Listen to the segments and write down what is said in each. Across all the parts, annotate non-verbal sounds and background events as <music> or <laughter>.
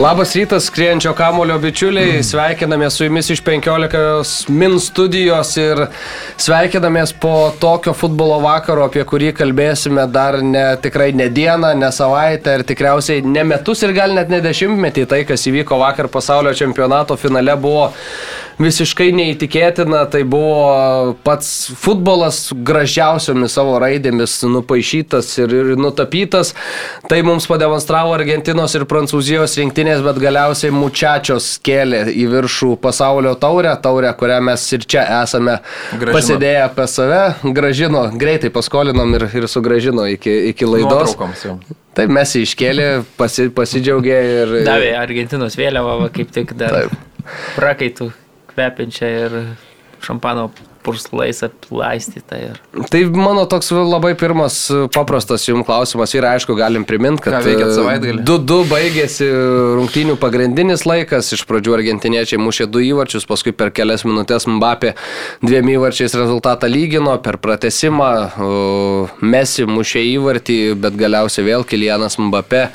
Labas rytas, skrienčio kamulio bičiuliai, sveikinamės su jumis iš 15 min studijos ir sveikinamės po tokio futbolo vakaro, apie kurį kalbėsime dar ne, tikrai ne dieną, ne savaitę ir tikriausiai ne metus ir gal net ne dešimtmetį. Tai, kas įvyko vakar pasaulio čempionato finale, buvo visiškai neįtikėtina, tai buvo pats futbolas gražiausiomis savo raidėmis nupaišytas ir, ir nutapytas. Tai mums pademonstravo Argentinos ir Prancūzijos rinktinės, bet galiausiai mučiačios kėlė į viršų pasaulio taurę, taurę, kurią mes ir čia esame gražino. pasidėję apie save, gražino, greitai paskolinom ir, ir sugražino iki, iki laidos. Taip, mes iškėlė, pasi, pasidžiaugė ir... Davė Argentinos vėliavą, kaip tik dar Taip. prakaitų kvepiančią ir šampano purslais aplaistyta. Ir... Tai mano toks labai pirmas paprastas jums klausimas ir aišku galim priminti, kad 2-2 e, baigėsi rungtynių pagrindinis laikas. Iš pradžių argentiniečiai mušė du įvarčius, paskui per kelias minutės Mbappė dviem įvarčiais rezultatą lygino, per pratesimą Messi mušė įvartį, bet galiausiai vėl Kilianas Mbappė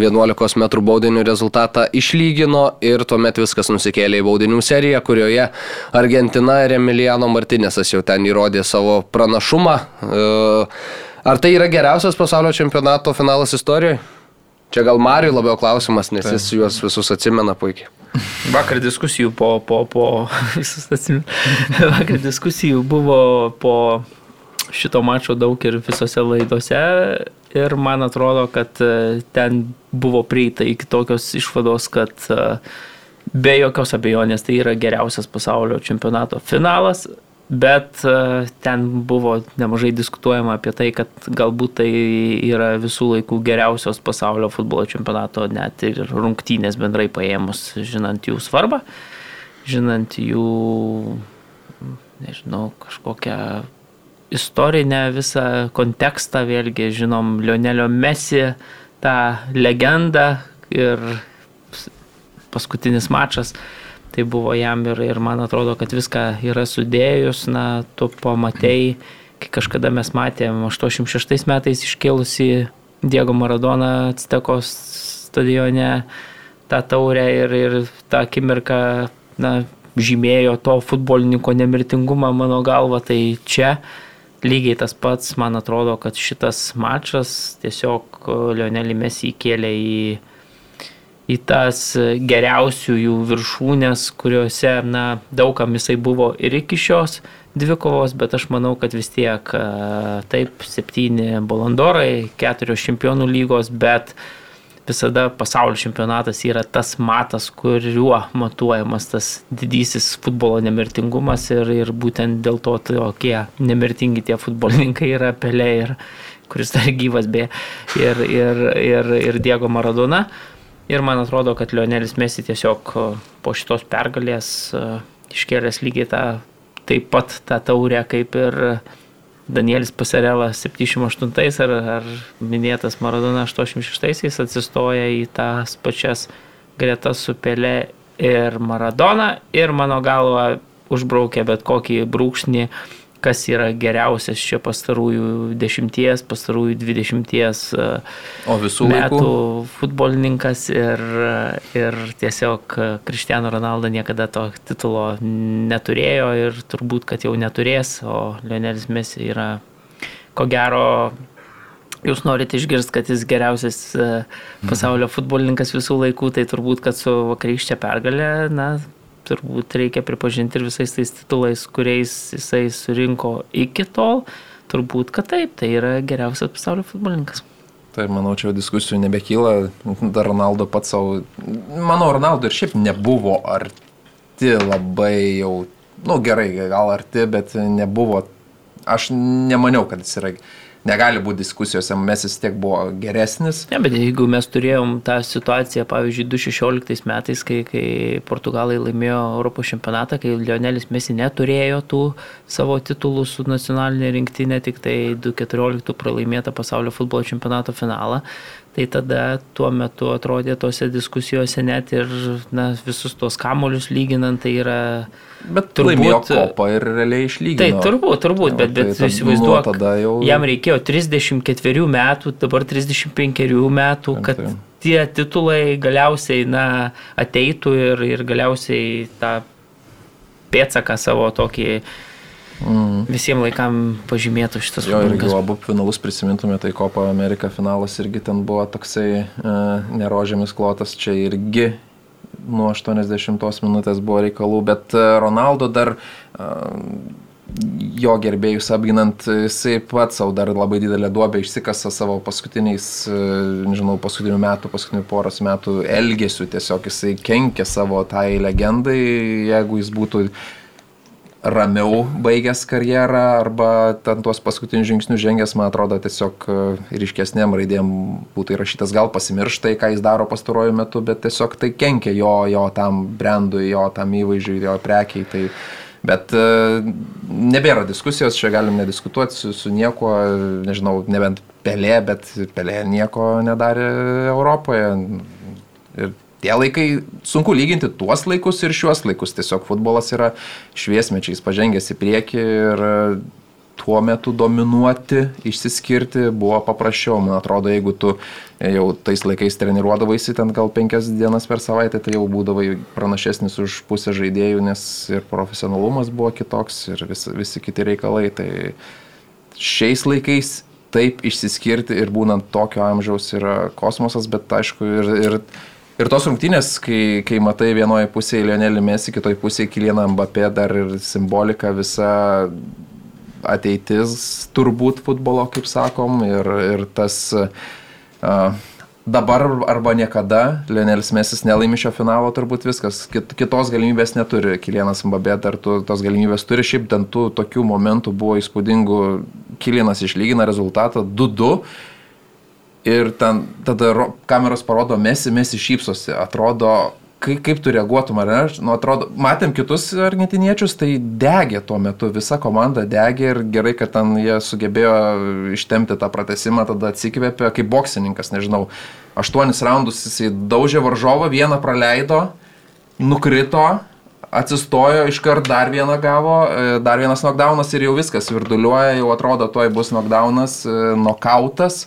11 m baudinių rezultatą išlygino ir tuomet viskas nusikėlė į baudinių seriją, kurioje Argentina ir Emiliano Martinės Martinesas jau ten įrodė savo pranašumą. E, ar tai yra geriausias pasaulio čempionato finalas istorijoje? Čia gal Mariui labiau klausimas, nes jis juos visus atsimena puikiai. Vakar diskusijų po, po, po, <laughs> visus atsimenu. Vakar diskusijų buvo po šito mačo daug ir visose laidose ir man atrodo, kad e, ten buvo prieita iki tokios išvados, kad e, be jokios abejonės tai yra geriausias pasaulio čempionato finalas Bet e, ten buvo nemažai diskutuojama apie tai, kad galbūt tai yra visų laikų geriausios pasaulio futbolo čempionato net ir rungtynės bendrai paėmus, žinant jų svarbą, žinant jų, nežinau, kažkokią istorinę visą kontekstą, vėlgi žinom Lionelio Messi, tą legendą ir paskutinis mačas tai buvo jam ir, ir man atrodo, kad viską yra sudėjus, na, tu pamatėjai, kai kažkada mes matėm 86 metais iškėlusi Diego Maradona Actekos stadione tą taurę ir, ir tą akimirką, na, žymėjo to futbolininko nemirtingumą mano galva, tai čia lygiai tas pats, man atrodo, kad šitas mačas tiesiog Lionelį mes įkėlė į į tas geriausiųjų viršūnės, kuriuose, na, daugam jisai buvo ir iki šios dvikovos, bet aš manau, kad vis tiek taip, septyni balandorai, keturios čempionų lygos, bet visada pasaulio čempionatas yra tas matas, kuriuo matuojamas tas didysis futbolo nemirtingumas ir, ir būtent dėl to tokie nemirtingi tie futbolininkai yra Pelė ir kuris dar gyvas beje ir, ir, ir, ir Diego Maradona. Ir man atrodo, kad Lionelis Mesi tiesiog e, po šitos pergalės e, iškėlęs lygiai tą, taip pat tą taurę kaip ir Danielis Pasarela 78 ar, ar minėtas Maradona 86 atsistoja į tas pačias gretas su Pelė ir Maradona. Ir mano galva užbraukė bet kokį brūkšnį kas yra geriausias čia pastarųjų dešimties, pastarųjų dvidešimties metų laikų? futbolininkas ir, ir tiesiog Cristiano Ronaldo niekada to titulo neturėjo ir turbūt, kad jau neturės, o Lionelis Messi yra ko gero jūs norite išgirsti, kad jis geriausias e, pasaulio futbolininkas visų laikų, tai turbūt, kad su vakarykščia pergalė, na, turbūt reikia pripažinti ir visais tais titulais, kuriais jisai surinko iki tol, turbūt, kad taip, tai yra geriausias pasaulio futbolininkas. Tai manau, čia diskusijų nebekyla, dar Ronaldo pats savo, manau, Ronaldo ir šiaip nebuvo arti labai jau, nu gerai, gal arti, bet nebuvo, aš nemaniau, kad jis yra negali būti diskusijose, mes vis tiek buvo geresnis. Ne, bet jeigu mes turėjom tą situaciją, pavyzdžiui, 2016 metais, kai, kai Portugalai laimėjo Europos čempionatą, kai Lionelis Mesi neturėjo tų savo titulų su nacionalinė rinktinė, tik tai 2014 pralaimėta pasaulio futbolo čempionato finalą, Tai tada tuo metu atrodė tose diskusijose net ir na, visus tos kamolius lyginant, tai yra... Bet turbūt kopą ir realiai išlygino. Tai turbūt, turbūt, bet, bet tai įsivaizduok, jau... jam reikėjo 34 metų, dabar 35 metų, kad... Tai tie titulai galiausiai na, ateitų ir, ir galiausiai tą pėtsaką savo tokį mm. visiems laikam pažymėtų šitas Jo, ir jeigu abu finalus prisimintume, tai Kopa Amerika finalas irgi ten buvo toksai e, nerožėmis klotas, čia irgi nuo 80 minutės buvo reikalų, bet e, Ronaldo dar e, jo gerbėjus apginant, jisai pats savo dar labai didelę duobę išsikasa savo paskutiniais, nežinau, paskutinių metų, paskutinių poros metų elgesiu, tiesiog jisai kenkia savo tai legendai, jeigu jis būtų ramiau baigęs karjerą arba ten tuos paskutinius žingsnius žengęs, man atrodo, tiesiog e, ryškesnėm raidėm būtų įrašytas, gal pasimirštai, ką jis daro pastaruoju metu, bet tiesiog tai kenkia jo, jo tam brandui, jo tam įvaizdžiui, jo prekiai. Tai, bet e, nebėra diskusijos, čia galim nediskutuoti su, su niekuo, nežinau, nebent pelė, bet pelė nieko nedarė Europoje. Ir tie laikai, sunku lyginti tuos laikus ir šiuos laikus. Tiesiog futbolas yra šviesmečiais pažengęs į priekį ir tuo metu dominuoti, išsiskirti buvo paprasčiau. Man atrodo, jeigu tu jau tais laikais treniruodavaisi ten gal penkias dienas per savaitę, tai jau būdavai pranašesnis už pusę žaidėjų, nes ir profesionalumas buvo kitoks ir vis, visi kiti reikalai. Tai šiais laikais taip išsiskirti ir būnant tokio amžiaus yra kosmosas, bet aišku ir, ir Ir tos rungtynės, kai, kai matai vienoje pusėje Lionelį Mesį, kitoje pusėje Kilieną Mbappé, dar ir simbolika visa ateitis turbūt futbolo, kaip sakom, ir, ir tas uh, dabar arba niekada Lionelis Mesis nelaimi šio finalo, turbūt viskas, Kit, kitos galimybės neturi, Kilienas Mbappé dar tu, tos galimybės turi, šiaip ten tų tokių momentų buvo įspūdingų, Kilienas išlygina rezultatą 2-2 Ir ten, tada kameros parodo mesi, mesi šypsosi, atrodo, kaip, kaip tu reaguotum, ar ne? Nu, atrodo, matėm kitus argentiniečius, tai degė tuo metu, visa komanda degė ir gerai, kad ten jie sugebėjo ištemti tą pratesimą, tada atsikvėpė, kaip boksininkas, nežinau, aštuonis raundus jisai daužė varžovą, vieną praleido, nukrito, atsistojo, iškart dar vieną gavo, e, dar vienas knockdownas ir jau viskas virduliuoja, jau atrodo, tuoj bus knockdownas, e, nokautas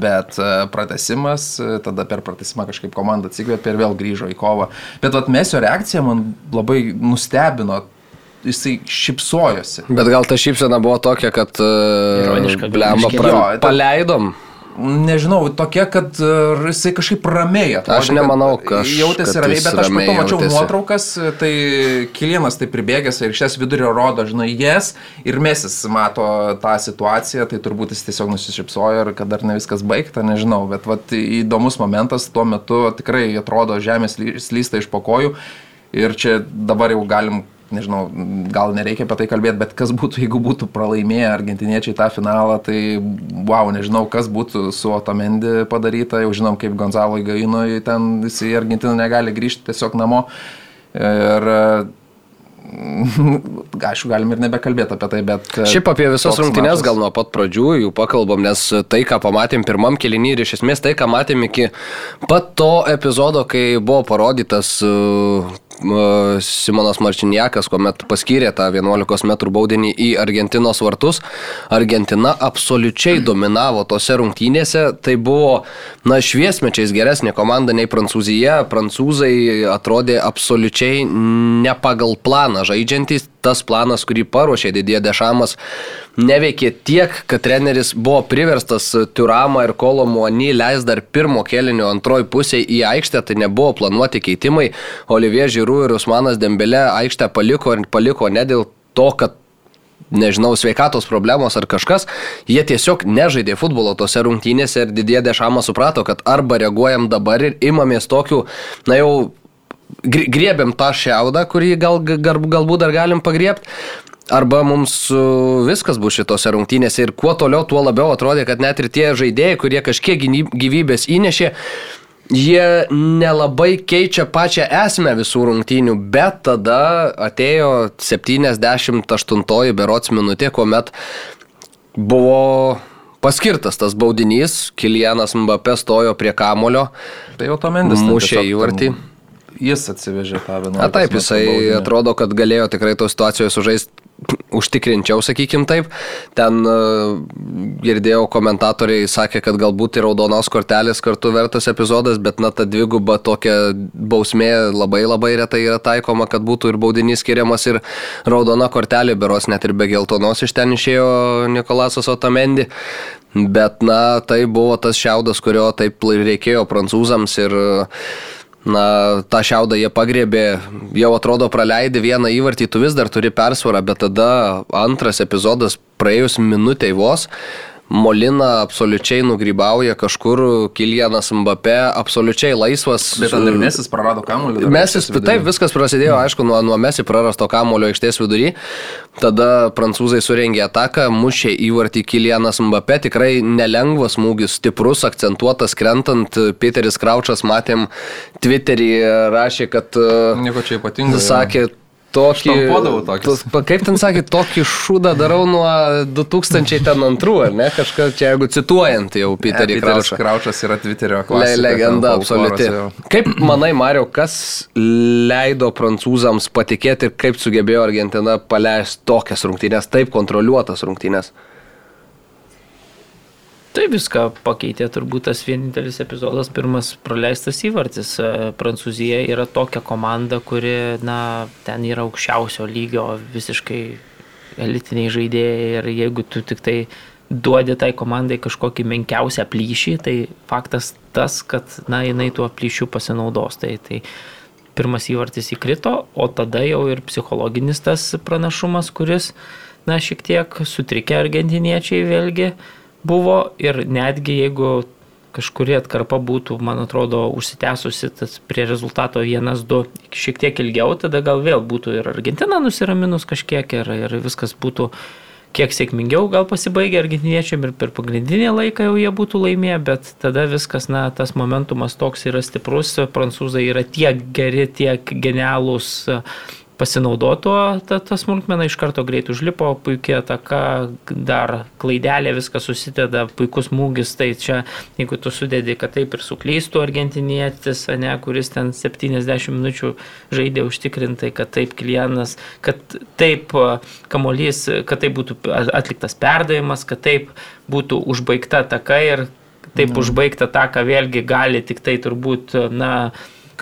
bet e, pratesimas, e, tada per pratesimą kažkaip komanda atsikvėpė ir vėl grįžo į kovą. Bet atmesio reakcija man labai nustebino. Jisai šipsojosi. Bet gal ta šypsena buvo tokia, kad... Ironiška. Blemba, pra... paleidom nežinau, tokia, kad e, jisai kažkaip ramiai atrodė. Aš nemanau, kad jautėsi ramiai, bet aš matau, mačiau nuotraukas, tai Kilienas tai pribėgęs ir šias vidurio rodo, žinai, jes ir mesis mato tą situaciją, tai turbūt jis tiesiog nusišypsojo ir kad dar ne viskas baigta, nežinau, bet vat, įdomus momentas tuo metu tikrai atrodo žemės slysta iš pokojų ir čia dabar jau galim nežinau, gal nereikia apie tai kalbėti, bet kas būtų, <laughs> jeigu būtų pralaimėję argentiniečiai tą finalą, tai wow, nežinau, kas būtų su Otamendi padaryta, jau žinom, kaip Gonzalo Igainoj ten jis į Argentiną negali grįžti tiesiog namo. Ir aišku, galim ir nebekalbėti apie tai, bet... Šiaip apie visas rungtynes gal nuo pat pradžių jų pakalbam, nes tai, ką pamatėm pirmam kelinį ir iš esmės tai, ką matėm iki pat to epizodo, kai buvo parodytas uh, Simonas Marčinjakas, kuomet paskyrė tą 11 m baudinį į Argentinos vartus. Argentina absoliučiai dominavo tose rungtynėse. Tai buvo, na, šviesmečiais geresnė komanda nei Prancūzija. Prancūzai atrodė absoliučiai ne pagal planą žaidžiantys tas planas, kurį paruošė Didie Dešamas, neveikė tiek, kad treneris buvo priverstas Turamą ir Kolomuonį leis dar pirmo kelinio antroji pusė į aikštę, tai nebuvo planuoti keitimai. Olivier Žirų ir Usmanas Dembelė aikštę paliko ir paliko ne dėl to, kad nežinau, sveikatos problemos ar kažkas, jie tiesiog nežaidė futbolo tose rungtynėse ir didėja dešamas suprato, kad arba reaguojam dabar ir imamės tokių, na jau griebiam tą šiaudą, kurį gal, gal, galbūt dar galim pagriebti. Arba mums viskas bus šitose rungtynėse ir kuo toliau, tuo labiau atrodė, kad net ir tie žaidėjai, kurie kažkiek gyvybės įnešė, jie nelabai keičia pačią esmę visų rungtynių, bet tada atėjo 78 berots minutė, kuomet buvo paskirtas tas baudinys, Kilianas Mbappé stojo prie kamulio. Tai jau to mendis. Mušė į vartį. Jis atsivežė tą vieną. Na taip, jisai baudinį. atrodo, kad galėjo tikrai tos situacijos sužaisti užtikrinčiau, sakykim taip. Ten uh, girdėjau komentatoriai sakė, kad galbūt ir raudonos kortelės kartu vertas epizodas, bet na ta dviguba tokia bausmė labai labai retai yra taikoma, kad būtų ir baudinys skiriamas ir raudona kortelė, beros net ir be geltonos iš ten išėjo Nikolasas Otamendi. Bet na tai buvo tas šiaudas, kurio taip reikėjo prancūzams ir uh, Na, tą šiaudą jie pagrėbė, jau atrodo praleidė vieną įvartį, tu vis dar turi persvarą, bet tada antras epizodas praėjus minutėj vos, Molina absoliučiai nugrybauja kažkur, Kilianas Mbappé absoliučiai laisvas. Bet tada ir Mesis prarado kamuolį. Mesis, taip, viskas prasidėjo, aišku, nuo, nuo Mesi prarasto kamuolio aikštės vidury. Tada prancūzai surengė ataką, mušė įvartį Kilianas Mbappé, tikrai nelengvas smūgis, stiprus, akcentuotas, krentant. Peteris Kraučas, matėm, Twitterį rašė, kad... Nieko čia ypatingo. Sakė, tokį... Tos, kaip ten sakė, tokį šūdą darau nuo 2002, ar ne? Kažką čia, jeigu cituojant jau Peterį ja, Kraučą. Kraučas yra Twitterio klasika. Le, legenda, absoliuti. Kaip manai, Mario, kas leido prancūzams patikėti ir kaip sugebėjo Argentina paleisti tokias rungtynės, taip kontroliuotas rungtynės? Tai viską pakeitė turbūt tas vienintelis epizodas, pirmas praleistas įvartis. E, Prancūzija yra tokia komanda, kuri, na, ten yra aukščiausio lygio, visiškai elitiniai žaidėjai ir jeigu tu tik tai duodi tai komandai kažkokį menkiausią plyšį, tai faktas tas, kad, na, jinai tuo plyšiu pasinaudos. Tai, tai pirmas įvartis įkrito, o tada jau ir psichologinis tas pranašumas, kuris, na, šiek tiek sutrikė argentiniečiai vėlgi buvo ir netgi jeigu kažkuri atkarpa būtų, man atrodo, užsitęsusi prie rezultato 1-2 šiek tiek ilgiau, tada gal vėl būtų ir Argentina nusiraminus kažkiek ir, ir viskas būtų kiek sėkmingiau gal pasibaigė argentiniečiam ir per pagrindinį laiką jau jie būtų laimėję, bet tada viskas, na, tas momentumas toks yra stiprus, prancūzai yra tiek geri, tiek genialūs pasinaudoto tą, tą smulkmeną, iš karto greit užlipo, puikia ataka, dar klaidelė, viskas susideda, puikus smūgis, tai čia, jeigu tu sudedi, kad taip ir suklystų argentinietis, ne, kuris ten 70 minučių žaidė užtikrintai, kad taip Kilianas, kad taip kamolys, kad taip būtų atliktas perdavimas, kad taip būtų užbaigta ataka ir taip mm. užbaigta ataka vėlgi gali tik tai turbūt, na,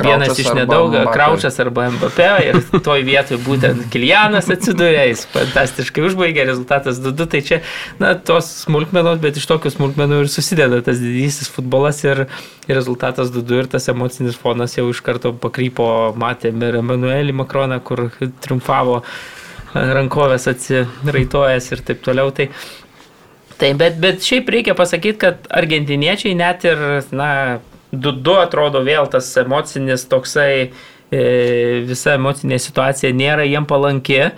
Vienas iš nedaug, Kraučas arba MVP ir toj vietoj būtent Kilianas atsidūrė, jis fantastiškai užbaigė, rezultatas 2-2, tai čia, na, tos smulkmenos, bet iš tokių smulkmenų ir susideda tas didysis futbolas ir, rezultatas 2-2 ir tas emocinis fonas jau iš karto pakrypo, matėm ir Emanuelį Makroną, kur triumfavo rankovės atsiraitojęs ir taip toliau. Tai, Tai bet, bet šiaip reikia pasakyti, kad argentiniečiai net ir, na, 2-2 atrodo vėl tas emocinis toksai, e, visa emocinė situacija nėra jiem palanki,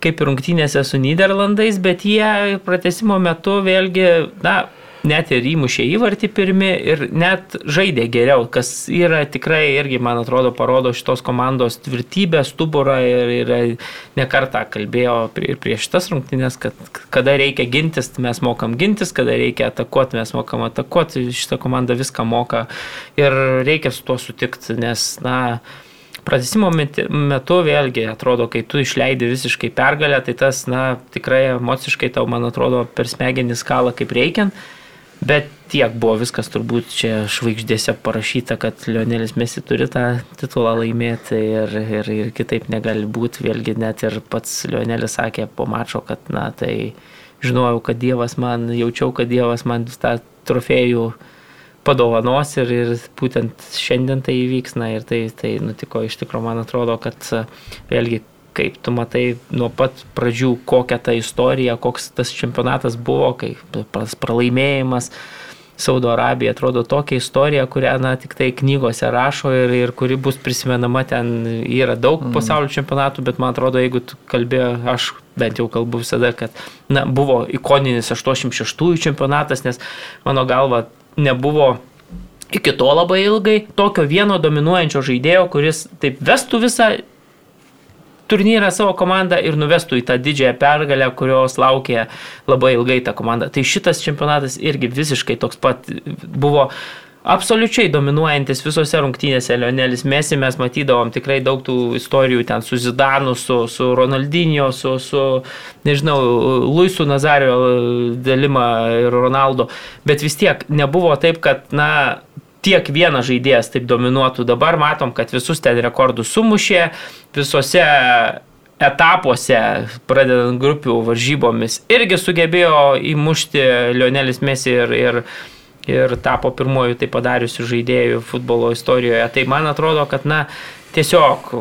kaip ir rungtynėse su Niderlandais, bet jie pratesimo metu vėlgi, na, net ir įmušė įvartį pirmi ir net žaidė geriau, kas yra tikrai irgi, man atrodo, parodo šitos komandos tvirtybę, stuburą ir, ir nekartą kalbėjo prie, prieš šitas rungtynės, kad kada reikia gintis, mes mokam gintis, kada reikia atakuoti, mes mokam atakuoti, šitą komandą viską moka ir reikia su tuo sutikti, nes, na, Pratesimo metu vėlgi atrodo, kai tu išleidi visiškai pergalę, tai tas, na, tikrai emociškai tau, man atrodo, per smegenį skalą kaip reikiant. Bet tiek buvo viskas turbūt čia žvaigždėse parašyta, kad Lionelis Mesi turi tą titulą laimėti ir, ir, ir kitaip negali būti. Vėlgi net ir pats Lionelis sakė po mačo, kad na tai žinojau, kad Dievas man, jaučiau, kad Dievas man tą trofėjų padovanos ir, ir būtent šiandien tai įvyks, na ir tai, tai nutiko iš tikrųjų, man atrodo, kad vėlgi kaip tu matai nuo pat pradžių, kokia ta istorija, koks tas čempionatas buvo, kai pralaimėjimas. Saudo Arabija atrodo tokia istorija, kurią na, tik tai knygose rašo ir, ir kuri bus prisimenama, ten yra daug mm. pasaulio čempionatų, bet man atrodo, jeigu tu kalbėjai, aš bent jau kalbu visada, kad na, buvo ikoninis 86-ųjų čempionatas, nes mano galva nebuvo iki to labai ilgai tokio vieno dominuojančio žaidėjo, kuris taip vestų visą turnyrą savo komandą ir nuvestų į tą didžiąją pergalę, kurios laukė labai ilgai ta komanda. Tai šitas čempionatas irgi visiškai toks pat buvo absoliučiai dominuojantis visose rungtynėse Lionelis Mesi, mes matydavom tikrai daug tų istorijų ten su Zidanu, su, su Ronaldinio, su, su, nežinau, Luisu Nazario Dalima ir Ronaldo, bet vis tiek nebuvo taip, kad, na, tiek vienas žaidėjas taip dominuotų. Dabar matom, kad visus ten rekordus sumušė, visose etapuose, pradedant grupių varžybomis, irgi sugebėjo įmušti Lionelis Mesi ir, ir, ir tapo pirmoju tai padariusiu žaidėjų futbolo istorijoje. Tai man atrodo, kad, na, tiesiog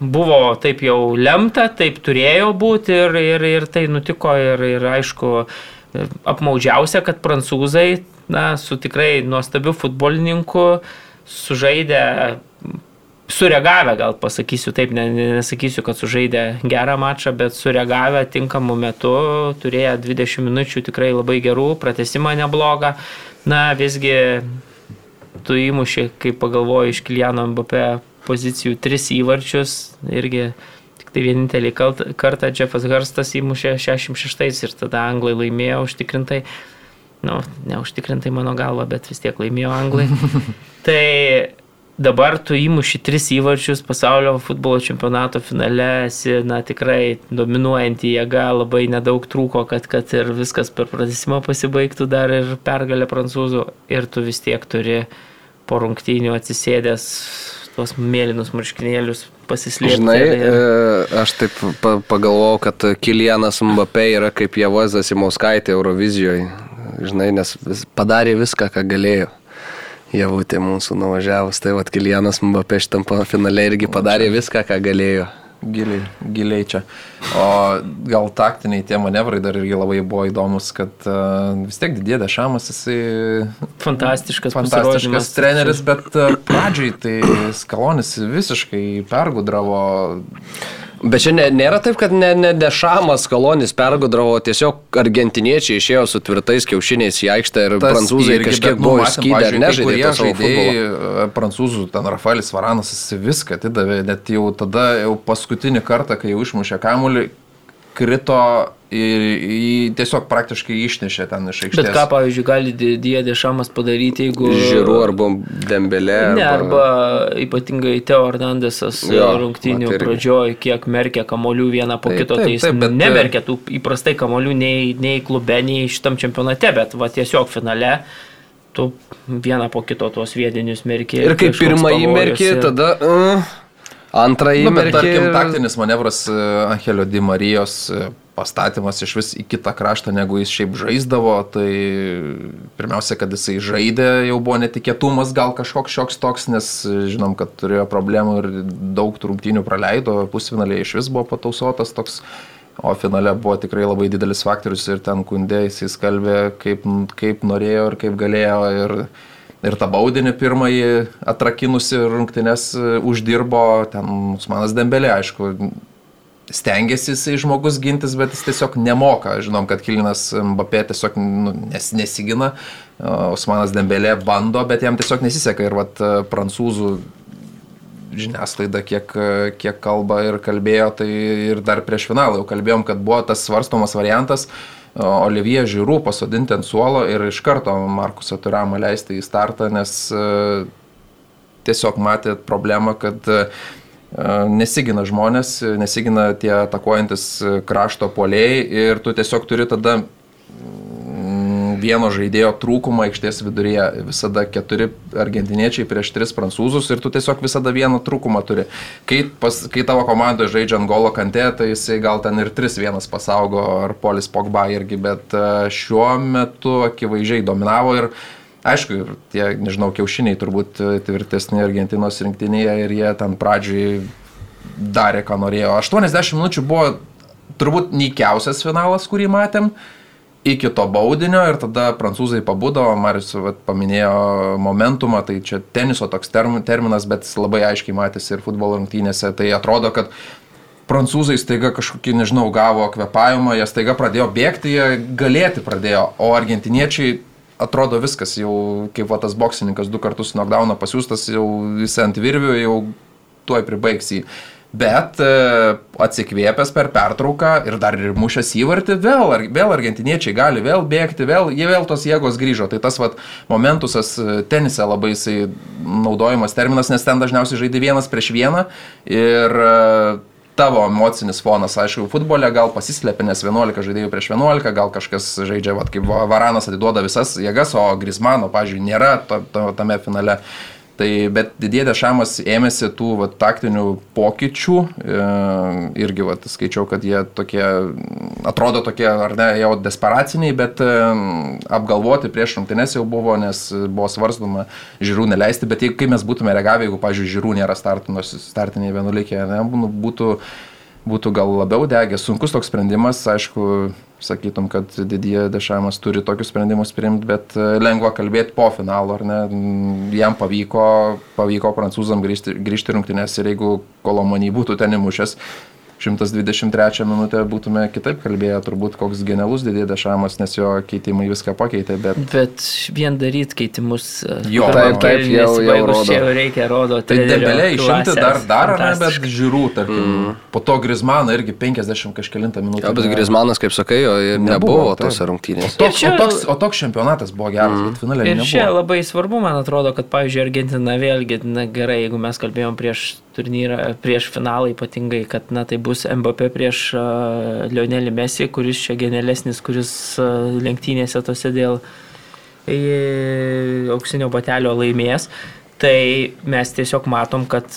buvo taip jau lemta, taip turėjo būti ir, ir, ir tai nutiko ir, ir aišku, apmaudžiausia, kad prancūzai, na, su tikrai nuostabiu futbolininku sužaidė sureagavę, gal pasakysiu taip, nesakysiu, kad sužaidė gerą mačą, bet sureagavę tinkamu metu, turėjo 20 minučių tikrai labai gerų, pratesimą neblogą. Na, visgi tu įmuši, kai pagalvoji iš Kiliano Mbappé pozicijų, tris įvarčius, irgi tai vienintelį kartą Jeffas Hurstas įmušė 66 ir tada anglai laimėjo užtikrintai. Nu, neužtikrintai mano galva, bet vis tiek laimėjo anglai. <laughs> tai dabar tu įmuši tris įvarčius pasaulio futbolo čempionato finale, esi, na, tikrai dominuojanti jėga, labai nedaug trūko, kad, kad ir viskas per pratesimą pasibaigtų dar ir pergalę prancūzų ir tu vis tiek turi po rungtynių atsisėdęs tuos mėlynus marškinėlius pasislėpti. Žinai, ir. E, aš taip pagalvojau, kad Kilianas Mbappé yra kaip Javoza Simauskaitė Eurovizijoje. Žinai, nes padarė viską, ką galėjo javutė mūsų nuvažiavus. Tai vad Kilianas Mbappé šitam finale irgi padarė viską, ką galėjo. Giliai, giliai čia. O gal taktiniai tie manevrai dar irgi labai buvo įdomus, kad uh, vis tiek didėdė Šamas, jisai... Fantastiškas, fantastiškas treneris, bet uh, pradžiai tai Skalonis visiškai pergudravo Bet čia nėra taip, kad ne, ne Dešamas Kolonis pergudravo, tiesiog argentiniečiai išėjo su tvirtais kiaušiniais į aikštę ir Tas prancūzai irgi, kažkiek bet, nu, buvo išskydę ir nežaidė savo žaidėjai, e, prancūzų, ten Rafaelis Varanas, viską atidavė, net jau tada, jau paskutinį kartą, kai jau išmušė kamuolį, krito ir jį tiesiog praktiškai išnešė ten iš aikštės. Bet ką, pavyzdžiui, gali Diedė Šamas padaryti, jeigu... Žiūrų arba Dembelė. Ne, arba, arba ypatingai Teo Hernandesas rungtynių pradžioj, kiek merkė kamolių vieną po taip, kito, taip, tai jis taip, bet... nemerkė tų įprastai kamolių nei, nei klube, nei šitam čempionate, bet va tiesiog finale tu vieną po kito tuos viedinius merkė. Ir kaip pirmąjį merkė, ir... tada... Uh... Antrąjį. Nu, bet tarkim, taktinis manevras e, Angelio Di Marijos e, pastatymas iš vis į kitą kraštą, negu jis šiaip žaisdavo, tai pirmiausia, kad jisai žaidė, jau buvo netikėtumas gal kažkoks šioks toks, nes žinom, kad turėjo problemų ir daug trumtinių praleido, pusfinaliai iš vis buvo patausotas toks, o finale buvo tikrai labai didelis faktorius ir ten kundė jisai skalbė, kaip, kaip norėjo ir kaip galėjo. Ir, ir tą baudinį pirmąjį atrakinusi rungtynės e, uždirbo, ten Usmanas Dembelė, aišku, stengiasi jisai žmogus gintis, bet jis tiesiog nemoka. Žinom, kad Kilinas Mbappé tiesiog nu, nes, nesigina, Usmanas Dembelė bando, bet jam tiesiog nesiseka ir vat e, prancūzų žiniasklaida kiek, kiek kalba ir kalbėjo, tai ir dar prieš finalą jau kalbėjom, kad buvo tas svarstomas variantas, uh, Olivier Žiūrų pasodinti ant suolo ir iš karto Markusą Turamą leisti į startą, nes e, tiesiog matė problemą, kad e, nesigina žmonės, nesigina tie atakuojantis krašto poliai ir tu tiesiog turi tada vieno žaidėjo trūkumą aikštės viduryje. Visada keturi argentiniečiai prieš tris prancūzus ir tu tiesiog visada vieną trūkumą turi. Kai, pas, kai tavo komandoje žaidžia Angolo kantė, tai jisai gal ten ir 3-1 pasaugo ar Polis Pogba irgi, bet e, šiuo metu akivaizdžiai dominavo ir Aišku, ir tie, nežinau, kiaušiniai turbūt e, tvirtesni Argentinos rinktinėje ir jie ten pradžiai darė, ką norėjo. 80 minučių buvo turbūt nykiausias finalas, kurį matėm. Uh, iki to baudinio ir tada prancūzai pabudo, Marius vat, paminėjo momentumą, tai čia teniso toks term, terminas, bet labai aiškiai matėsi ir futbolo rungtynėse, tai atrodo, kad prancūzai staiga kažkokį, nežinau, gavo kvepavimą, jie staiga pradėjo bėgti, jie galėti pradėjo, o argentiniečiai atrodo viskas, jau kaip va tas boksininkas du kartus knockdowną pasiūstas, jau jis ant virvių, jau tuoj pribaigs jį. Bet e, atsikvėpęs per pertrauką ir dar ir mušęs įvartį, vėl, vėl argentiniečiai gali vėl bėgti, vėl, jie vėl tos jėgos grįžo. Tai tas vat, momentusas e, tenise labai jisai naudojamas terminas, nes ten dažniausiai žaidži vienas prieš vieną ir e, tavo emocinis fonas, aišku, futbole gal pasislėpia, nes 11 žaidėjų prieš 11, gal kažkas žaidžia, vat, kaip Varanas atiduoda visas jėgas, o Grismano, pažiūrėjau, nėra to, to, tame finale. Tai, bet didėdė Šamas ėmėsi tų va, taktinių pokyčių e, irgi va, skaičiau, kad jie tokie, atrodo tokie, ar ne, jau desperaciniai, bet e, apgalvoti prieš rungtynes jau buvo, nes buvo svarstama žiūrų neleisti, bet jeigu, kai mes būtume reagavę, jeigu, pavyzdžiui, žiūrų nėra startiniai vienuolikė, būtų, būtų gal labiau degę, sunkus toks sprendimas, aišku, sakytum, kad didie dešavimas turi tokius sprendimus priimti, bet e, lengva kalbėti po finalo, ar ne? Jam pavyko, pavyko prancūzam grįžti, grįžti rungtynės ir jeigu Kolomonį būtų ten įmušęs, 123 minutę būtume kitaip kalbėję, turbūt koks genialus didėdė šamas, nes jo keitimai viską pakeitė, bet... Bet vien daryti keitimus. E, jo, taip, taip, jau, jau rodo. Čia jau reikia rodo. Tai debelė išimti dar dar, ne, bet žiūrų, tarkim. Mm. Po to Grismaną irgi 50 kažkėlintą minutę. Ja, bet Grismanas, kaip sakai, jo ir nebuvo, nebuvo tose rungtynėse. O, toks, čia... o, toks, o toks čempionatas buvo geras, mm. bet finale. Ir nebuvo. čia labai svarbu, man atrodo, kad, pavyzdžiui, Argentina vėlgi, na gerai, jeigu mes kalbėjom prieš turnyrą, prieš finalą ypatingai, kad na, tai bus Mbappé prieš Lionelį Messi, kuris čia genialesnis, kuris lenktynėse tose dėl e, auksinio batelio laimės. Tai mes tiesiog matom, kad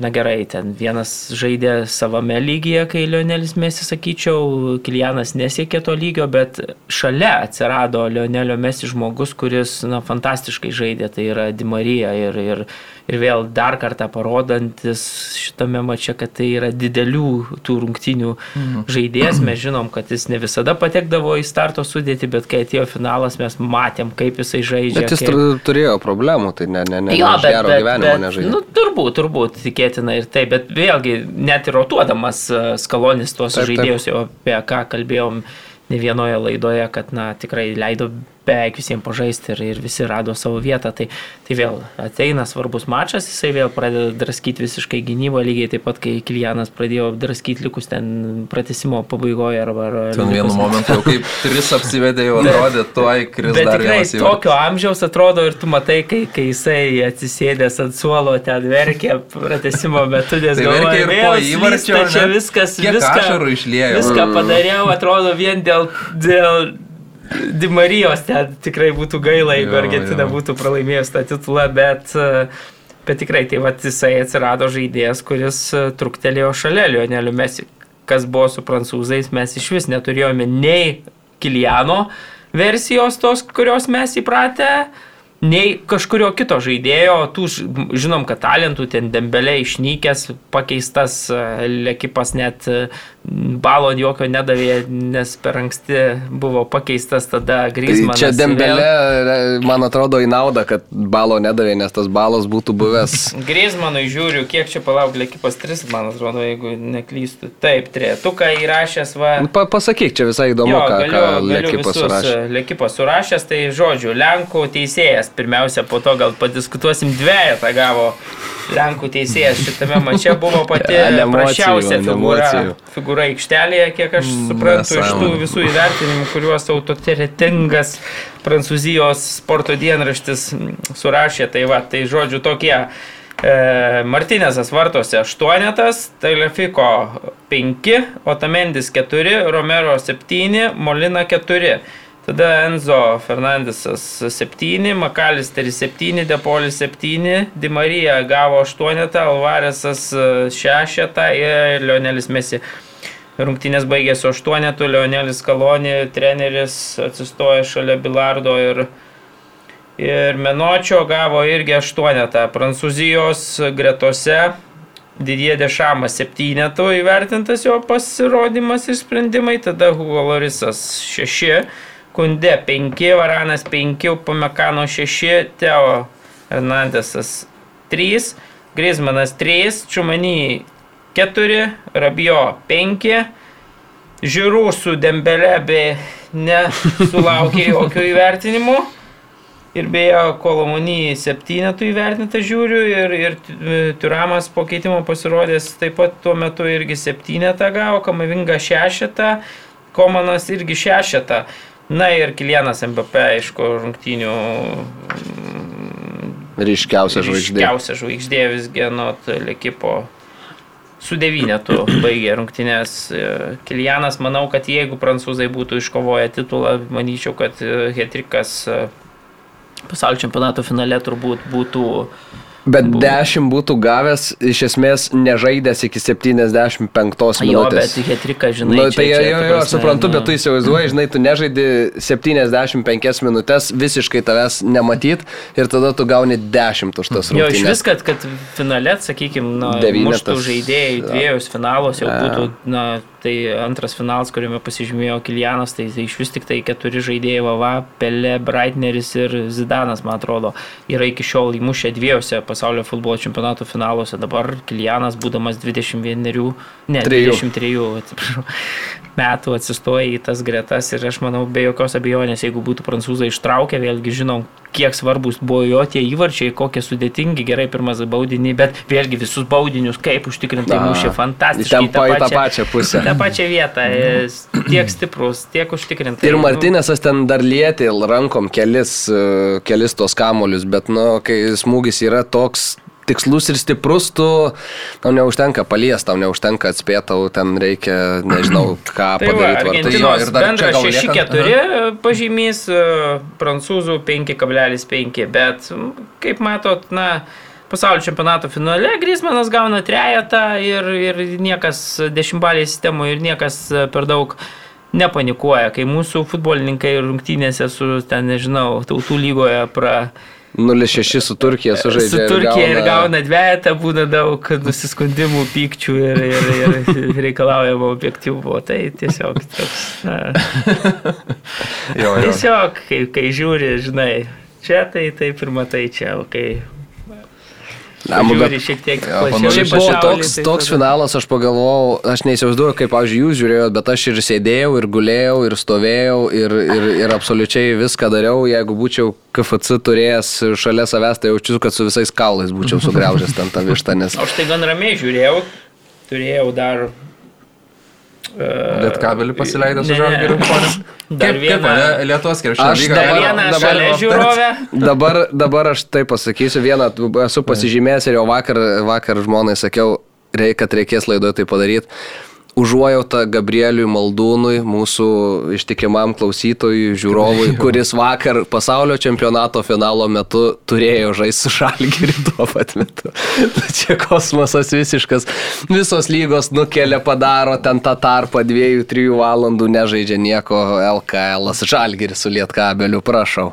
na gerai, ten vienas žaidė savame lygyje, kai Lionelis Mesi, sakyčiau, Kilianas nesiekė to lygio, bet šalia atsirado Lionelio Mesi žmogus, kuris, na, fantastiškai žaidė, tai yra Dimarija ir, ir, ir vėl dar kartą parodantis šitame mače, kad tai yra didelių tų rungtinių mhm. žaidėjas, mes žinom, kad jis ne visada patekdavo į starto sudėtį, bet kai atėjo finalas, mes matėm, kaip jisai žaidžia. Bet jis kaip... turėjo problemų, tai ne, ne, ne, jo, bet, gero bet, gyvenimo bet, nežaidė. Nu, turbūt, turbūt, tikėtina tikėtina ir tai, bet vėlgi, net ir rotuodamas e, skalonis tuos žaidėjus, jau apie ką kalbėjom ne vienoje laidoje, kad na, tikrai leido beveik visiems pažaisti ir, ir visi rado savo vietą. Tai, tai vėl ateina svarbus mačas, jisai vėl pradeda draskyti visiškai gynybą, lygiai taip pat, kai Kilianas pradėjo draskyti likus ten pratesimo pabaigoje. Arba, ar, ten vienu momentu jau kaip tris apsivedė, jau <laughs> atrodė, tuoj kris bet dar tikrai tokio amžiaus atrodo ir tu matai, kai, kai jisai atsisėdęs ant suolo ten verkė pratesimo metu, nes tai galvoja, po įvarčio čia viskas, viską, viską mm. padariau, atrodo vien dėl, dėl Dimarijos ten tikrai būtų gaila, jeigu jo, Argentina jo. būtų pralaimėjus tą titulą, bet, bet tikrai tai va jisai atsirado žaidėjas, kuris truktelėjo šalia Lionelių Mesi. Kas buvo su prancūzais, mes iš vis neturėjome nei Kiliano versijos tos, kurios mes įpratę, nei kažkurio kito žaidėjo, tų žinom, kad talentų ten dembelė išnykęs, pakeistas, e, Lekipas net e, balo jokio nedavė, nes per anksti buvo pakeistas tada Grismanas. Tai čia dembelė, vėl... man atrodo, į naudą, kad balo nedavė, nes tas balas būtų buvęs. <laughs> Grismanui žiūriu, kiek čia palauk, Lekipas 3, man atrodo, jeigu neklystu. Taip, tretuką įrašęs va. Pa, pasakyk, čia visai įdomu, jo, ką, galiu, ką Lekipas surašė. Lekipas surašęs, tai žodžiu, Lenkų teisėjas pirmiausia, po to gal padiskutuosim dviejatą gavo Lenkų teisėjas šitame mače buvo pati <laughs> prašiausia figūra, figūra aikštelėje, kiek aš mm, suprantu iš tų visų įvertinimų, kuriuos autoritetingas Prancūzijos sporto dienraštis surašė. Tai va, tai žodžiu tokie. E, Martinėsas vartose 8, Telefiko 5, Otamendis 4, Romero 7, Molina 4. Tada Enzo Fernandesas 7, Makalisteris 7, Depolis 7, Di Marija gavo 8, Alvaresas 6 ir Lionelis Mesi. Rungtynės baigėsi 8, Lionelis Kalonė, treneris atsistoja šalia Bilardo ir, ir Menočio gavo irgi 8. Prancūzijos gretose Didie Dešamas 7 įvertintas jo pasirodymas ir sprendimai, tada Hugo Lorisas 6. Kunde 5, Varanas 5, Pamekano 6, Teo Hernandesas 3, Grismanas 3, Čumany 4, Rabio 5, Žiūrų su Dembele bei nesulaukė <laughs> jokio įvertinimo. Ir beje, Kolomonį septynetų įvertinta žiūriu ir, ir Turamas po keitimo pasirodęs taip pat tuo metu irgi septynetą gavo, Kamavinga šešetą, Komanas irgi šešetą. Na ir Kilienas MBP, aišku, rungtynių Ryškiausia žvaigždė. ryškiausia žvaigždė visgi nuo Lekipo su devynetu baigė rungtynės. Kilianas, manau, kad jeigu prancūzai būtų iškovoję titulą, manyčiau, kad Hetrikas pasaulio čempionato finale turbūt būtų Bet 10 būtų gavęs, iš esmės nežaidęs iki 75 minutės. Jo, bet Hetrika, žinai. Nu, čia- tai jo, čia, jo, jo, prasme, suprantu, nu. bet tu įsivaizduoji, žinai, tu nežaidi 75 minutės, visiškai tavęs nematyt ir tada tu gauni 10 už tas Jo, iš rungtynes. vis, kad, kad finale, sakykime, na, Devynetas. muštų žaidėjai dviejus finalos jau Ja. būtų, na, tai antras finalas, kuriame pasižymėjo Kilianas, tai, tai iš vis tik tai keturi žaidėjai Vava, Pele, Breitneris ir Zidanas, man atrodo, yra iki šiol įmušę dviejose pasaulio futbolo čempionato finaluose. Dabar Kilianas, būdamas 21, ne, Trejų. 23 atsiprašau, metų atsistoja į tas gretas ir aš manau, be jokios abejonės, jeigu būtų prancūzai ištraukę, vėlgi žinom, kiek svarbus buvo jo tie įvarčiai, kokie sudėtingi, gerai pirmas baudinį, bet vėlgi visus baudinius kaip užtikrintai mušė fantastiškai. įtempa į tą pačią pusę. Tą pačią vietą, jis tiek stiprus, tiek užtikrintai. Ir nu, Martinėsas ten dar lietė rankom kelis, e, kelis tos kamolius, bet, nu, kai smūgis yra toks tikslus ir stiprus, tu, tau neužtenka palies, tau neužtenka atspėti, tau ten reikia, nežinau, <clears throat> ką Tai va, padaryti. vartai. jo, Argentinos ir dar liekant- 6-4 pažymys, e, prancūzų 5,5, bet kaip matot, na, pasaulio čempionato finale Grismanas gauna trejetą ir, ir niekas dešimtbalėje sistemoje ir niekas e, per daug nepanikuoja, kai mūsų futbolininkai rungtynėse su, ten nežinau, tautų lygoje pra... 0-6 su Turkija sužaidžia. Su Turkija ir gauna dviejatą, būna daug nusiskundimų, pykčių ir, ir, ir <laughs> reikalaujamo objektyvumo. Tai tiesiog toks. Na, Jo, jo. tiesiog, kai, kai žiūri, žinai, čia tai taip ir matai čia, kai Na, bet- šiek tiek Jo, plačiau. Šiaip buvo toks, tai toks tada- finalas, aš pagalvojau, aš neįsivaizduoju, kaip, pavyzdžiui, jūs žiūrėjot, bet aš ir sėdėjau, ir gulėjau, ir stovėjau, ir, ir, ir absoliučiai viską dariau. Jeigu būčiau KFC turėjęs šalia savęs, tai jaučiu, kad su visais kaulais būčiau sugriaužęs ten tą vištą, nes... Aš tai gan ramiai žiūrėjau, turėjau dar. Bet kabelį pasileidęs. Žalgirio fonę. <laughs> Dar vieną- Lietuvos krepšinio Aš lyga. Dar dabar- vieną dabar šalia žiūrovę. <laughs> Dabar, dabar aš tai pasakysiu vieną, esu pasižymėjęs ir jau vakar, vakar žmonai sakiau, reik, kad reikės laidoje tai padaryti. Užuojautą Gabrieliui Maldūnui, mūsų ištikimam klausytojui, žiūrovui, kuris vakar pasaulio čempionato finalo metu turėjo žaisti su Šalgiriu <laughs> tuo pat metu. Tai Čia kosmosas visiškas. Visos lygos nukelia, padaro ten tą tarpą dviejų, trijų valandų, nežaidžia nieko LKL. Žalgiris su Lietkabeliu, prašau.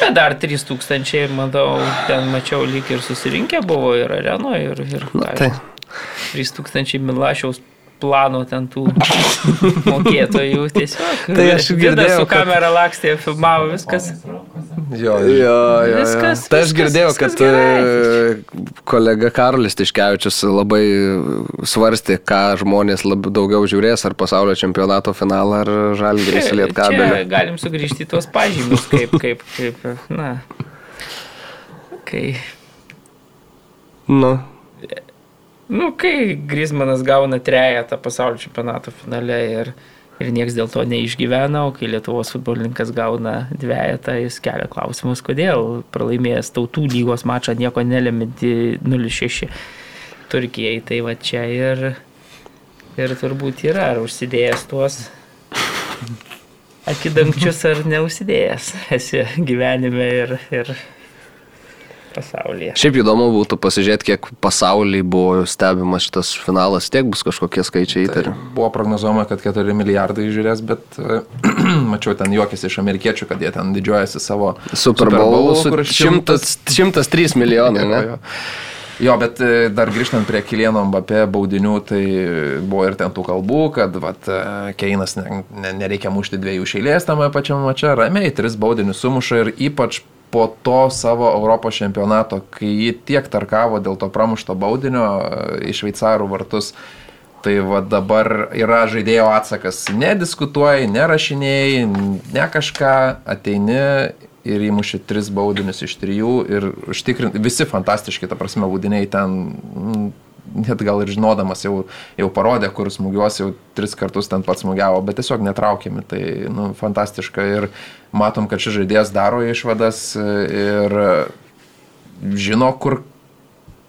Bet dar 3000, matau, ten mačiau lyg ir susirinkę buvo ir arenoje, ir, ir Na, tai. žinau, 3000 Milašiaus plano ten tų <laughs> mokėtojų tiesiog. Tai aš girdėjau, su kad- kamera lakstė, filmavo viskas. Jo, Jo, jo, jo. Viskas- Tai aš girdėjau, viskas kad e, kolega Karolis Tiškevičius labai svarstė, ką žmonės labiau daugiau žiūrės, ar pasaulio čempionato finalą, ar Čia Lietkabeliu. galim sugrįžti į tuos pažymius, kaip, kaip, kaip, na, kai, Nu, nu, kai Grismanas gauna trejetą pasaulio čempionato finale ir, ir niekas dėl to neišgyvena, o kai Lietuvos futbolininkas gauna dviejatą, jis kelia klausimus, kodėl pralaimėjęs tautų lygos mačą nieko neleminti 0-6 Turkijai. Tai va čia ir, ir turbūt yra, ar užsidėjęs tuos akidangčius ar neužsidėjęs esi gyvenime ir, ir pasaulyje. šiaip įdomu būtų pasižiūrėti, kiek pasaulyje buvo stebimas šitas finalas, tiek bus kažkokie skaičiai įtariu. Buvo prognozuojama, kad 4 milijardai žiūrės, bet <clears throat> mačiau ten juokis iš amerikiečių, kad jie ten didžiuojasi savo Super Bowl su kur šimtas 100, 103 milijonai, Jo, ne? jo. Jo, bet e, dar grįžtant prie Kilieno Mbappé baudinių, tai buvo ir ten tų kalbų, kad vat, e, Keinas ne, ne, nereikia mušti dviejų šeilės tame pačiame mače, ramiai tris baudinius sumuša ir ypač po to savo Europos čempionato, kai jį tiek tarkavo dėl to pramušto baudinio e, į šveicarų vartus. Tai va dabar yra žaidėjo atsakas. Nediskutuoji, nerašinėjai, ne kažką, ateini ir įmušė tris baudinius iš trijų ir užtikrinti, visi fantastiški, ta prasme, baudiniai ten, mm, net gal ir žinodamas jau, jau parodė, kur smūgiuos, jau tris kartus ten pats smūgiavo, bet tiesiog netraukiami, tai nu, fantastiška. Ir matom, kad šis žaidėjas daro išvadas ir žino, kur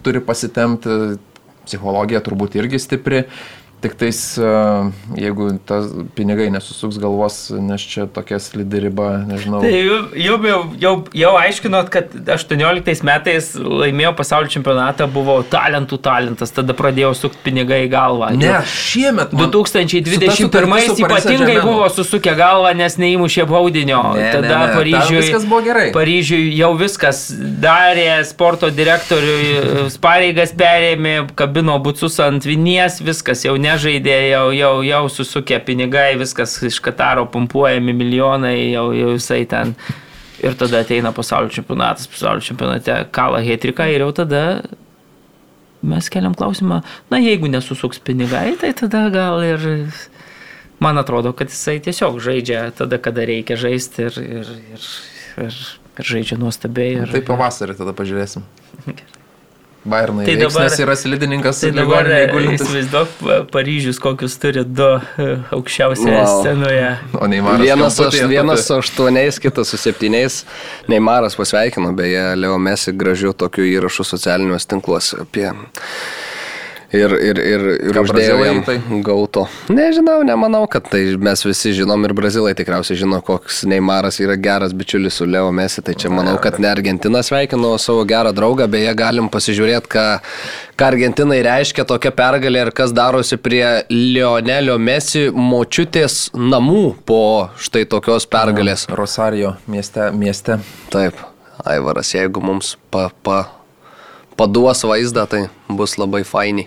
turi pasitemti, psichologija turbūt irgi stipri. Tik tais, e, jeigu tas pinigai nesusuks galvos, nes čia tokia slidi riba, nežinau. Tai jau, jau, jau, jau aiškinot, kad 18 metais laimėjo pasaulio čempionatą, buvo talentų talentas, tada pradėjo sukti pinigai į galvą. Ne, šiemet. Man, 2021 ypatingai buvo susukę galvą, nes neįmušė baudinio. Ne, tada ne, ne, Paryžiui, viskas buvo gerai. Paryžiui jau viskas darė, sporto direktoriui pareigas perėmė, kabino bucus ant vinies, viskas jau ne nežaidė, jau, jau, jau susukė pinigai, viskas iš Kataro pumpuojami milijonai, jau, jau visai ten. Ir tada ateina pasaulio čempionatas, pasaulio čempionate kala hetrika ir jau tada mes keliam klausimą, na jeigu nesusuks pinigai, tai tada gal ir man atrodo, kad jisai tiesiog žaidžia tada, kada reikia žaisti ir, ir, ir, ir, ir žaidžia nuostabiai. Ir, Tai pavasarį tada pažiūrėsim. <laughs> Bairnai, Tai tai dabar- dabar, yra slidininkas, Tai dabar gulintis. įsivaizduok Pa- Paryžius, kokius turi du e, aukščiausioje Wow. scenoje. O Neimaras. Vienas, kamputyje aš, vienas su aštuoniais, kitas su septyniais. Neimaras pasveikino, beje, Leo Mesi gražių tokių įrašų socialiniuose tinkluose apie... Ir, ir, ir, ir uždėjo jam tai? gauto. Nežinau, nemanau, kad tai mes visi žinom ir brazilai tikriausiai žino, koks Neimaras yra geras bičiulis su Leo Mesi. Tai čia manau, kad ne Argentina sveikino savo gerą draugą, beje, galim pasižiūrėti, ką, ką Argentinai reiškia tokia pergalė ir kas darosi prie Leonelio Mesi močiutės namų po štai tokios pergalės. Rosario mieste. mieste. Taip, Aivaras, jeigu mums pa, pa, paduos vaizdą, tai bus labai faini.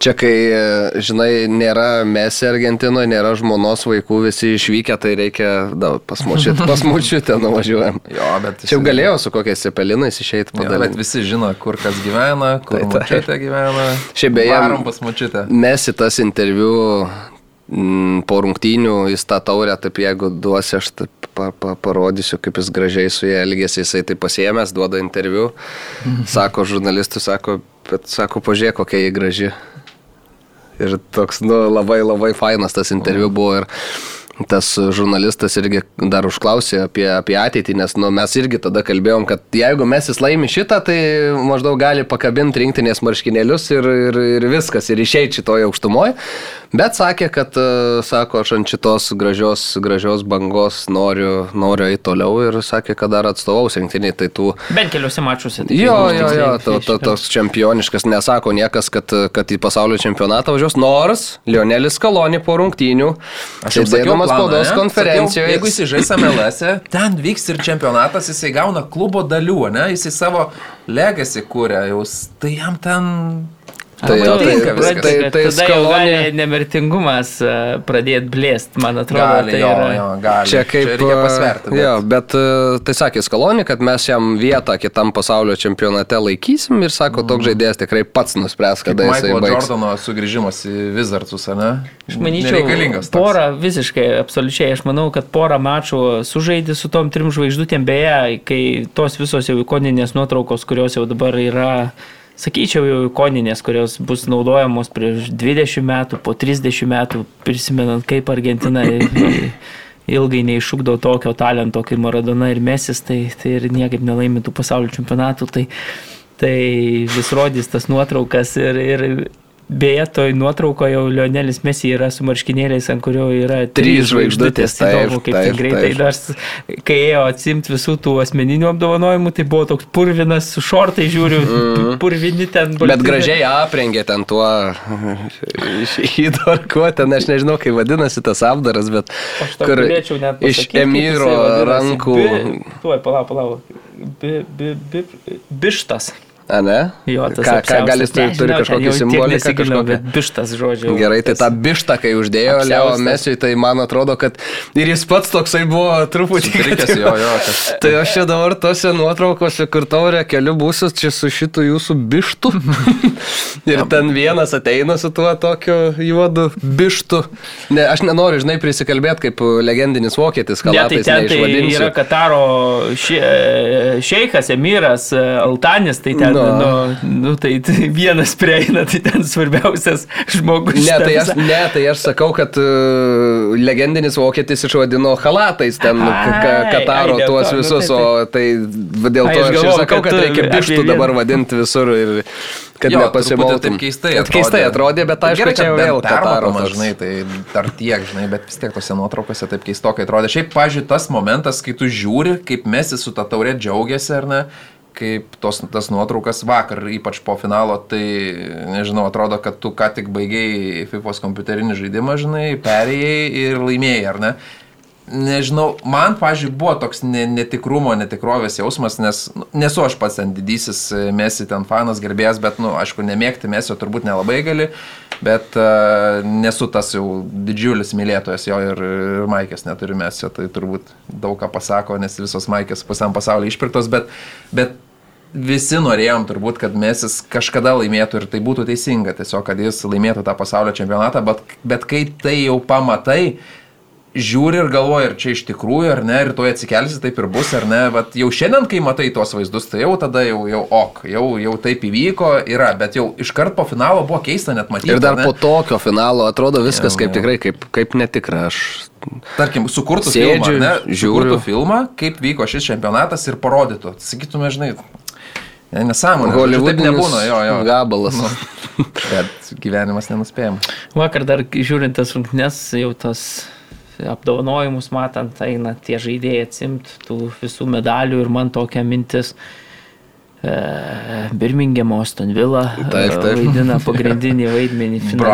Čia kai, e, žinai, nėra Mesi Argentinoje, nėra žmonos vaikų, visi išvykę, tai reikia, da, pas močiutę, <laughs> pas močiutę nuvažiuojam. Jo, bet... Čia jau galėjau su kokiais cepelinais išeiti Jo, bet visi žino, kur kas gyvena, kur Tai taip. močiutė gyvena. Šiaip beje, Varom pas močiutę. Mesi tas interviu mm, po rungtynių į tą taurę, taip jeigu duosi, aš taip pa, pa, parodysiu, kaip jis gražiai su jie elgėsi, jisai tai pasiemęs, duoda interviu, <laughs> sako žurnalistui, sako, bet sako, pažiūrėk, kokia jie graži. Ir toks, nu, labai labai fainas tas interviu buvo ir tas žurnalistas irgi dar užklausė apie, apie ateitį, nes nu, mes irgi tada kalbėjom, kad jeigu mes jis laimi šitą, tai maždaug gali pakabinti rinktinės marškinėlius ir, ir, ir viskas, ir išeiti šitoje aukštumoje. Bet sakė, kad, e, sako, aš ant šitos gražios, gražios bangos noriu, noriu eiti toliau ir sakė, kad dar atstovaus rinktiniai, tai tų... Bent keliuose mačiuose. tai Jo, jo, jo, to, to, toks čempioniškas, nesako niekas, kad, kad į pasaulio čempionatą važiuos, nors Lionelis Kalonį po rungtynių, Aš jau sakiau, spaudos konferencijoje, Sakiau, jeigu jis žais MLS, e, ten vyks ir čempionatas, jisai gauna klubo dalių, ne? Jisai savo legacy kūrė, jau, tai jam ten... Tai jo, tai- tinka tai- viskas. tai- tai, tai jau Skalonė- gali nemirtingumas pradėti blėst, man atrodo. Gali, tai jo, yra... jo, gali. Čia kaip... reikia pasverti. Bet... Jo, bet e, tai sakė Skalonį, kad mes jam vietą kitam pasaulio čempionate laikysim ir sako, toks žaidėjas tikrai pats nuspręs, kada jisai Michaelo baigs. Jordano sugrįžimas į Wizardsus, ar ne? Aš manyčiau, porą visiškai, absoliučiai, aš manau, kad porą mačų sužaidė su tom trim žvaigždutėm, beje, kai tos visos jau ikoninės nuotraukos, kurios jau dabar yra, sakyčiau, jau ikoninės, kurios bus naudojamos prieš 20 metų, po 30 metų, prisimenant, kaip Argentina ilgai neišūkdo tokio talento kaip Maradona ir Mesis, tai, tai ir niekaip nelaimė tų pasaulio čempionatų, tai, tai vis rodys tas nuotraukas ir, ir beje, toj nuotraukoje jau Lionelis Messi yra su marškinėliais, ant kurio yra Trys žvaigždutės, Tai įdomu, kaip taip, greitai dar, kai ėjo atsimti visų tų asmeninių apdovanojimų, tai buvo toks purvinas, su šortai žiūriu, mm. purvini ten. Bet balti. gražiai aprengė ten tuo šydo ar kuo ten, aš nežinau, kaip vadinasi tas apdaras, bet galėčiau net iš pasakyt, kaip emyro rankų, tuoj, palauk, palauk. Bi, bi, bi, bištas. A ne? Jo, tas ką, ką apsiaustas. gal jis turi, turi kažkokį simboliką? Bet bištas žodžiu. Gerai, tai tą bištą, kai uždėjo Leo. Mesiui, tai man atrodo, kad ir jis pats toksai buvo truputį Sutrikęs jo, jo, kad <laughs> Tai aš čia dabar tose nuotraukose, kur taurė keliu būsiu, čia su šitu jūsų bištu. <laughs> ir ten vienas ateina su tuo tokiu juodu bištu. Ne, aš nenoriu, žinai, prisikalbėti kaip legendinis vokietis, Ne, tai ten tai yra Kataro šie, šeikas, emiras, Altanis, tai ten, Nu. Nu, nu, tai, tai vienas prieina, tai ten svarbiausias žmogus. Ne tai, aš, ne, tai aš sakau, kad uh, legendinis vokietis išvadino halatais ten Ai, Kataro ai, tuos to, nu, visus, tai- o tai va dėl Ai, to aš aš ir galvojau, sakau, kad kad reikia vieną- dabar vadinti visur ir kad nepasimokytum. taip keistai Kad keistai atrodė, bet aišku, Gerai, čia vėl Kataro. žinai, tai dar tiek, žinai, bet vis tiek tose nuotraukose taip keistokai atrodė. Šiaip, pažiūrėjau, tas momentas, kai tu žiūri, kaip Mesi su ta taurė džiaugiasi, ar ne, kaip tos, tas nuotraukas vakar, ypač po finalo, tai, nežinau, atrodo, kad tu ką tik baigėjai FIFA kompiuterinį žaidimą, žinai, perėjai ir laimėjai, ar ne? Nežinau, man, pažiūrėjau, buvo toks ne, netikrumo, netikrovės jausmas, nes nu, nesu aš pats ten didysis e, Mesi ten fanas, gerbėjas, bet, nu, aišku, nemėgti Mesio turbūt nelabai gali, bet uh, nesu tas jau didžiulis mylėtojas jo ir, ir Maikės neturi Mesio, tai turbūt daug ką pasako, nes visos Maikės visam pasaulyje išpirktos, bet, bet visi norėjom turbūt, kad Mesis kažkada laimėtų ir tai būtų teisinga, tiesiog, kad jis laimėtų tą pasaulio čempionatą, bet, bet kai tai jau pamatai, žiūri ir galvoji, ar čia iš tikrųjų, ar ne, ir tu atsikelsi, taip ir bus, ar ne, bet jau šiandien, kai matai tuos vaizdus, tai jau tada jau, jau ok, jau, jau taip įvyko, yra, bet jau iškart po finalo buvo keista net matyti. Ir dar ar ne? po tokio finalo atrodo viskas Jo, kaip jo. tikrai, kaip, kaip netikra. Aš Tarkim, sukurtų Sėdžiu, filmą, ne, žiūriu. sukurtų filmą, kaip vyko šis čempionatas ir parodytų. Sakytume, žinai, ne, nesąmonė. žodžiu, Taip Holivudinis nebūna, jo, jo. gabalas. Nu, bet gyvenimas nenuspėjamas. Vakar dar žiūrint tas rungtynes, jau tas apdovanojimus matant, eina tie žaidėjai atsimt tų visų medalių ir man tokia mintis. E, Birmingham, Aston Villa e, Taip, taip. vaidina pagrindinį vaidmenį finale.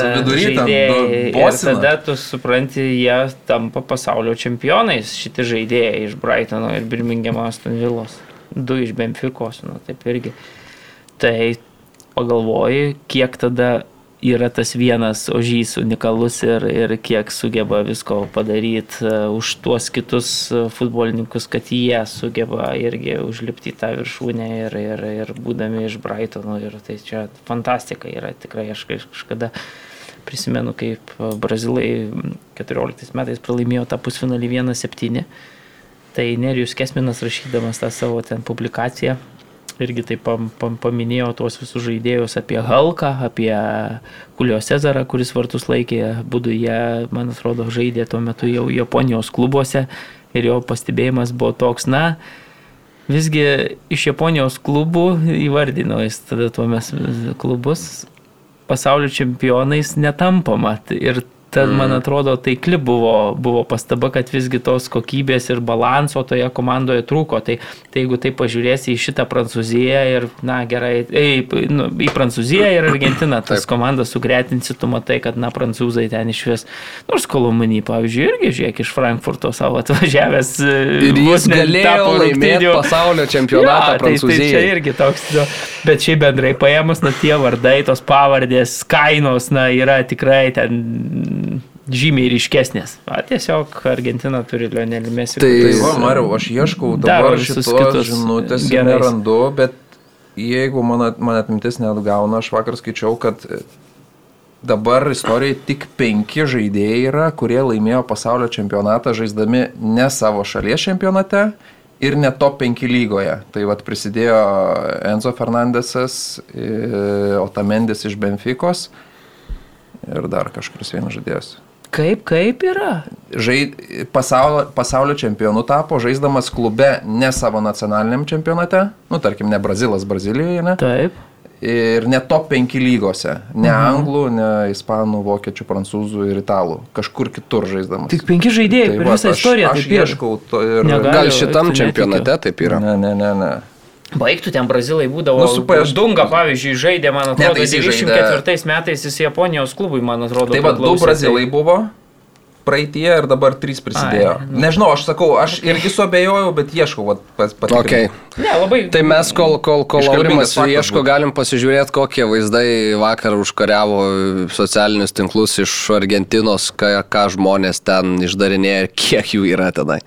E, vidury ten žaidėjai. du- Ir tada tu supranti, jie tampa pasaulio čempionais, šitie žaidėjai iš Brightono ir Birmingham Aston Villos. Du iš Benficos, nu taip irgi. Tai pagalvoji, kiek tada yra tas vienas ožys unikalus ir, ir kiek sugeba visko padaryti uh, už tuos kitus uh, futbolininkus, kad jie sugeba irgi užlipti tą viršūnę ir, ir, ir būdami iš Brightono. Ir tai čia fantastika yra tikrai. Aš kaž- kažkada prisimenu, kaip uh, Brazilai mm, 14 metais pralaimėjo tą pusfinalį 1-7. Tai Nerijus Kesminas rašydamas tą savo ten publikaciją irgi taip pam, pam, paminėjo tuos visus žaidėjus apie Halką, apie Kulio Cezarą, kuris vartus laikė, būdu jie, man atrodo, žaidė tuo metu jau Japonijos klubuose ir jo pastebėjimas buvo toks, na, visgi iš Japonijos klubų įvardino jis tada tuo mes klubus pasaulio čempionais netampama. Ir tad, mm. man atrodo, taikli buvo, buvo pastaba, kad visgi tos kokybės ir balanso toje komandoje trūko. Tai, tai jeigu tai pažiūrėsi į šitą Prancūziją ir, na gerai, ei, nu, į Prancūziją ir Argentiną, tas komandas sugretinsi, tu matai, kad, na, prancūzai ten iš vis, nors Kolumanį, pavyzdžiui, irgi, žiūrėk, iš Frankfurto savo atvažiavęs. Ir jis galėjo laimėti pasaulio čempionatą tai, tai čia irgi toks, nu, bet šiaip bendrai paėmus, na tie vardai, tos pavardės, kainos, na yra tikrai ten žymiai ryškesnės. Na, tiesiog Argentina turi Lionelį Messi. Tai- Tai va, Mariau, aš ieškau dabar šitos žinutės nerandu, bet jeigu man, man atmintis neatgauna, aš vakar skaičiau, kad e, dabar istorijoje tik penki žaidėjai yra, kurie laimėjo pasaulio čempionatą žaisdami ne savo šalies čempionate ir ne top 5 lygoje. Tai vad prisidėjo Enzo Fernandesas, e, Otamendis iš Benficos ir dar kažkuris vienas žaidėjas. Kaip, kaip yra? žaid, pasaulio, pasaulio čempionu tapo, žaisdamas klube ne savo nacionaliniam čempionate, nu tarkim, ne Brazilas Brazilijoje, ne, Taip. Ir ne top 5 lygose. Ne mhm. anglų, ne ispanų, vokiečių, prancūzų ir italų. Kažkur kitur žaisdamas. Tik penki žaidėjai tai per va, visą aš- istoriją. Aš taip yra. ieškau to ir... Negali. Gal šitam čempionate taip yra. Ne, ne, ne, ne. Baigtų ten brazilai būdavo. Nu, su PS Dunga, pavyzdžiui, žaidė, man atrodo, tai jisai 94 metais jis Japonijos klubui, man atrodo. Tai va, du brazilai buvo praeitie ir dabar trys prisidėjo. Ai, nu. Nežinau, aš sakau, aš irgi suabejojau, bet ieškau, vat, pas, pat. Okay. Ne, labai. Tai mes, kol, kol, kol Aurimas ieško, būtų. galim pasižiūrėti, kokie vaizdai vakar užkariavo socialinius tinklus iš Argentinos, ką, ką žmonės ten išdarinėja ir kiek jų yra tenai.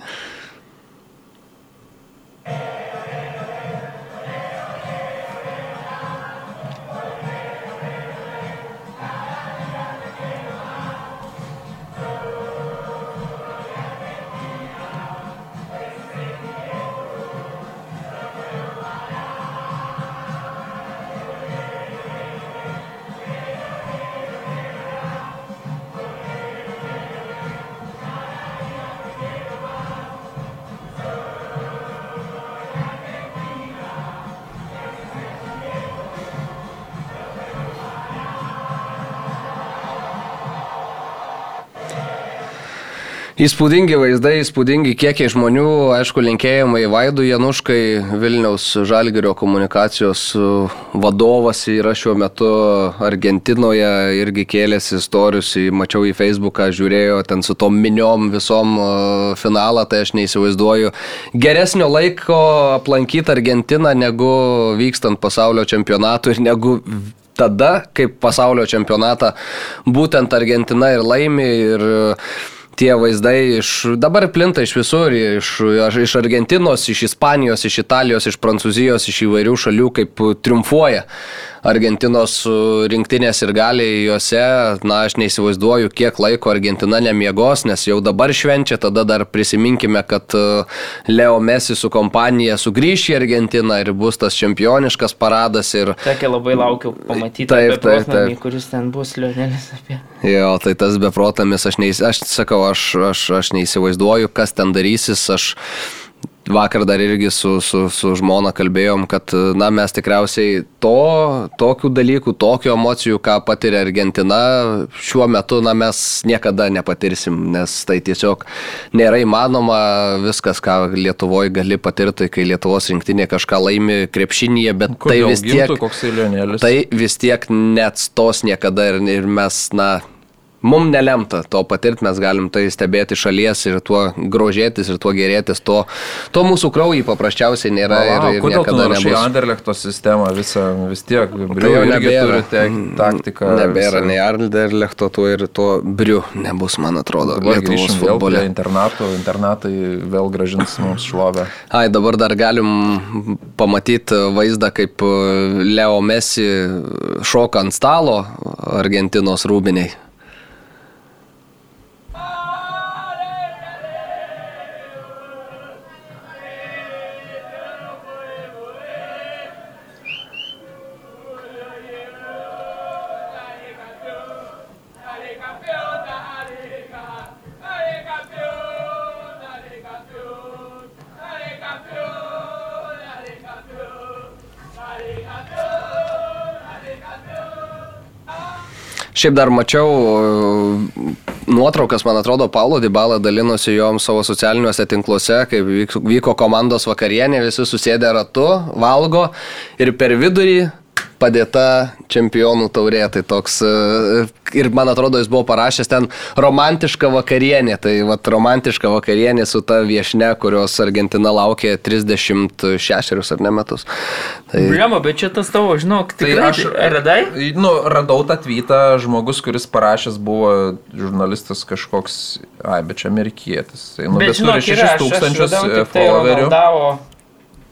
Įspūdingi vaizdai, įspūdingi kiekiai žmonių, aišku, linkėjimai Vaidų Januškai, Vilniaus Žalgirio komunikacijos uh, vadovas yra šiuo metu Argentinoje, irgi kėlėsi istorius, mačiau į Facebooką, žiūrėjo ten su tom miniom visom uh, finalą, tai aš neįsivaizduoju. Geresnio laiko aplankyti Argentiną, negu vykstant pasaulio čempionatui ir negu tada, kaip pasaulio čempionatą būtent Argentina ir laimi ir tie vaizdai iš, dabar plinta iš visur, iš, iš Argentinos, iš Ispanijos, iš Italijos, iš Prancūzijos, iš įvairių šalių, kaip triumfuoja Argentinos rinktinės ir galiai juose, na, aš neįsivaizduoju, kiek laiko Argentina nemiegos, nes jau dabar švenčia, tada dar prisiminkime, kad e, Leo Messi su kompanija sugrįš į Argentiną ir bus tas čempioniškas paradas ir Sakė, labai laukiu pamatyti Taip, taip, taip. kuris ten bus Lionelis apie. Jo, tai tas beprotamis, aš, neįs, aš sakau, aš, aš, aš neįsivaizduoju, kas ten darysis. Aš vakar dar irgi su, su, su žmona kalbėjom, kad na, mes tikriausiai to, tokių dalykų, tokių emocijų, ką patiria Argentina, šiuo metu na, mes niekada nepatirsim, nes tai tiesiog nėra įmanoma viskas, ką Lietuvoje gali patirti, kai Lietuvos rinktinė kažką laimi krepšinėje, bet tai vis tiek... Eilionėlis. Tai vis tiek neatstos niekada ir, ir mes, na, mums nelemta to patirti, mes galim tai stebėti šalies ir tuo grožėtis ir tuo gerėtis, to, to mūsų kraujai paprasčiausiai nėra ir, ir Kodėl tu nebus. Anderlechto sistemą visą vis tiek? Tai Briu irgi nebėra. turi tek, taktiką. Nebėra visą. nei Arlderlechto, tuo ir to briu nebus, man atrodo, Dabar grįšim vėl prie internatų, internatai vėl gražins mums šlovę. Ai, dabar dar galim pamatyti vaizdą, kaip Leo Messi šoka ant stalo Argentinos rūbiniai. Šiaip dar mačiau e, nuotraukas, man atrodo, Paulo Dybala dalinosi jom savo socialiniuose tinkluose, kai vyk- vyko komandos vakarienė, visi susėdė ratu, valgo ir per vidurį padėta čempionų taurė. Tai toks, e, ir man atrodo, jis buvo parašęs ten romantiška vakarienė. Tai va, romantiška vakarienė su ta viešne, kurios Argentina laukė 36 ar ne metus. Tai, Bliamo, bet čia tas tavo, žinok, Tai aš radai? Nu, radau tą tweetą, žmogus, kuris parašęs buvo žurnalistas kažkoks, ai, bet čia amerikietis. Tai, nu, bet, bet žinok, turi yra, 6 aš- aš tūkstančius radau e, tik tai followerių. Ronaldavo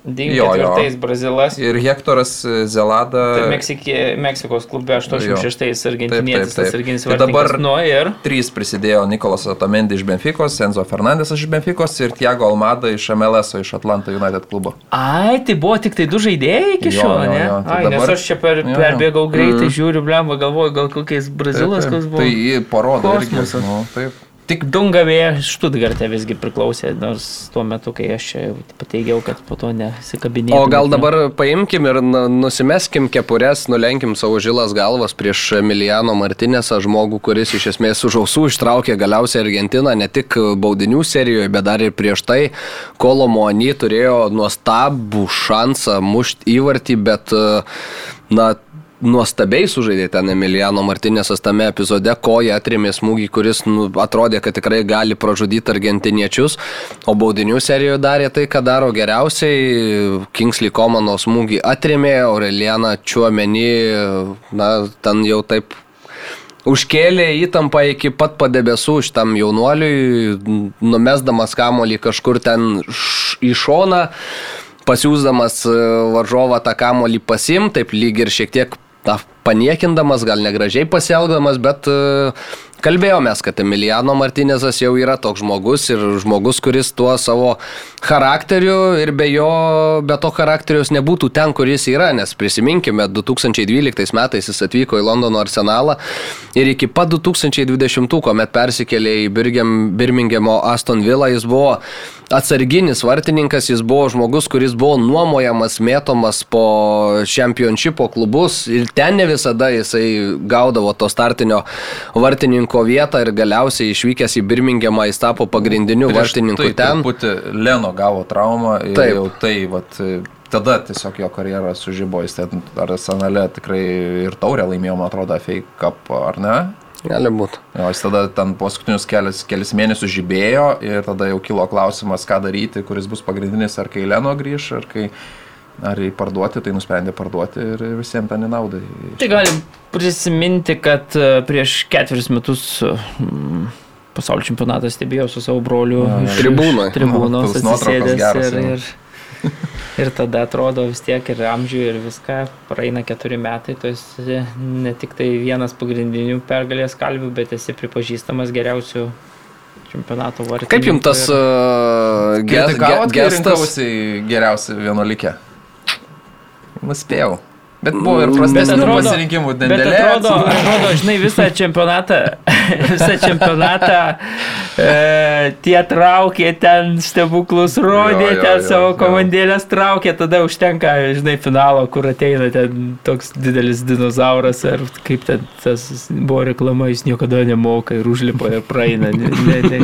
94 Brazilas. Ir Hektoras e, Zelada. Tai Meksikė, Meksikos klube 86 argentinietis, tas argentinis Tai dabar-. Nu ir Trys prisidėjo Nikolas Otamendi iš Benficos, Enzo Fernandes iš Benficos ir Tiago Almada iš MLS, iš Atlanta United klubo. Ai, tai buvo tik tai du žaidėjai iki Jo, šiol, jo, ne? jo, tai Ai, nes dabar- aš čia per, Jo, jo. perbėgau greitai, žiūriu, blemba, galvoju, gal kokiais brazilas, kas buvo. Tai parodo. Kosmosas. Nu, taip. Tik Dungavėje Štutgarte visgi priklausė, nors tuo metu, kai aš čia pateigiau, kad po to nesikabinėjau. O gal dabar paimkim ir nu- nusimeskim kepures, nulenkim savo žilas galvas prieš Emiliano Martinėsą, žmogų, kuris iš esmės už ausų ištraukė galiausiai Argentiną, ne tik baudinių serijoje, bet dar ir prieš tai Kolo Moani turėjo nuostabų šansą mušti įvartį, bet na nuostabiai sužaidė ten Emiliano Martinėsas tame epizode, koja atrėmė smūgį, kuris nu, atrodė, kad tikrai gali pražudyti argentiniečius, o baudinių serijoje darė tai, ką daro geriausiai. Kingsley Komano smūgį atrėmė, Aureliana Čiuomenį, na, ten jau taip užkėlė įtampą iki pat padebesų šitam jaunuoliui, numesdamas kamolį kažkur ten į šoną pasiūsdamas varžovą tą kamolį pasim, taip lyg ir šiek tiek na, paniekindamas, gal negražiai pasielgdamas, bet kalbėjomės, kad Emiliano Martinezas jau yra toks žmogus ir žmogus, kuris tuo savo charakteriu ir be jo, be to charakterius nebūtų ten, kur jis yra, nes prisiminkime, 2012 metais jis atvyko į Londono arsenalą ir iki pat 2020, kuomet persikėlė į Birmingemo Aston Villa, jis buvo atsarginis vartininkas, jis buvo žmogus, kuris buvo nuomojamas, mėtomas po čempionšipo klubus ir ten ne visada jisai gaudavo to startinio vartininko vietą ir galiausiai išvykęs į Birmingemą jis tapo pagrindiniu vartininku tai, ten. Truputį Leno gavo traumą ir Taip. jau tai, vat, tada tiesiog jo karjera sužybo, jis ten arsenale tikrai ir taurę laimėjo, man atrodo, fake cup, ar ne? Gali būti. Jo, jis tada ten paskutinius kelias, kelias mėnesius žibėjo ir tada jau kilo klausimas, ką daryti, kuris bus pagrindinis, ar kai Leno grįž, ar kai ar jį parduoti, tai nusprendė parduoti ir visiems ten į naudą. Tai galim prisiminti, kad e, prieš ketverius metus mm, pasaulio čempionatą stebėjau su savo broliu Na, iš tos nuotraukos atsisėdęs ir, ir, ir tada atrodo vis tiek ir amžių ir viską, praeina keturi metai, tu esi ne tik tai vienas pagrindinių pergalės kalvių, bet esi pripažįstamas geriausių čempionato vartininkų. Kaip jums tas uh, gestas? rinkausi geriausią algumas PO. Bet buvo ir Bet prastesnių atrodo- pasirinkimų. Bet Dendelė, atrodo, atsidūrė. atrodo, žinai, visą čempionatą, <laughs> visą čempionatą e, tie traukė ten stebuklus, rodė, Jo, jo, ten jo, savo komandėlės traukė, tada užtenka, žinai, finalo, kur ateina ten toks didelis dinozauras, ar kaip ten tas buvo reklama, jis niekada nemoka ir užlipa ir praeina, ne, ne, ne,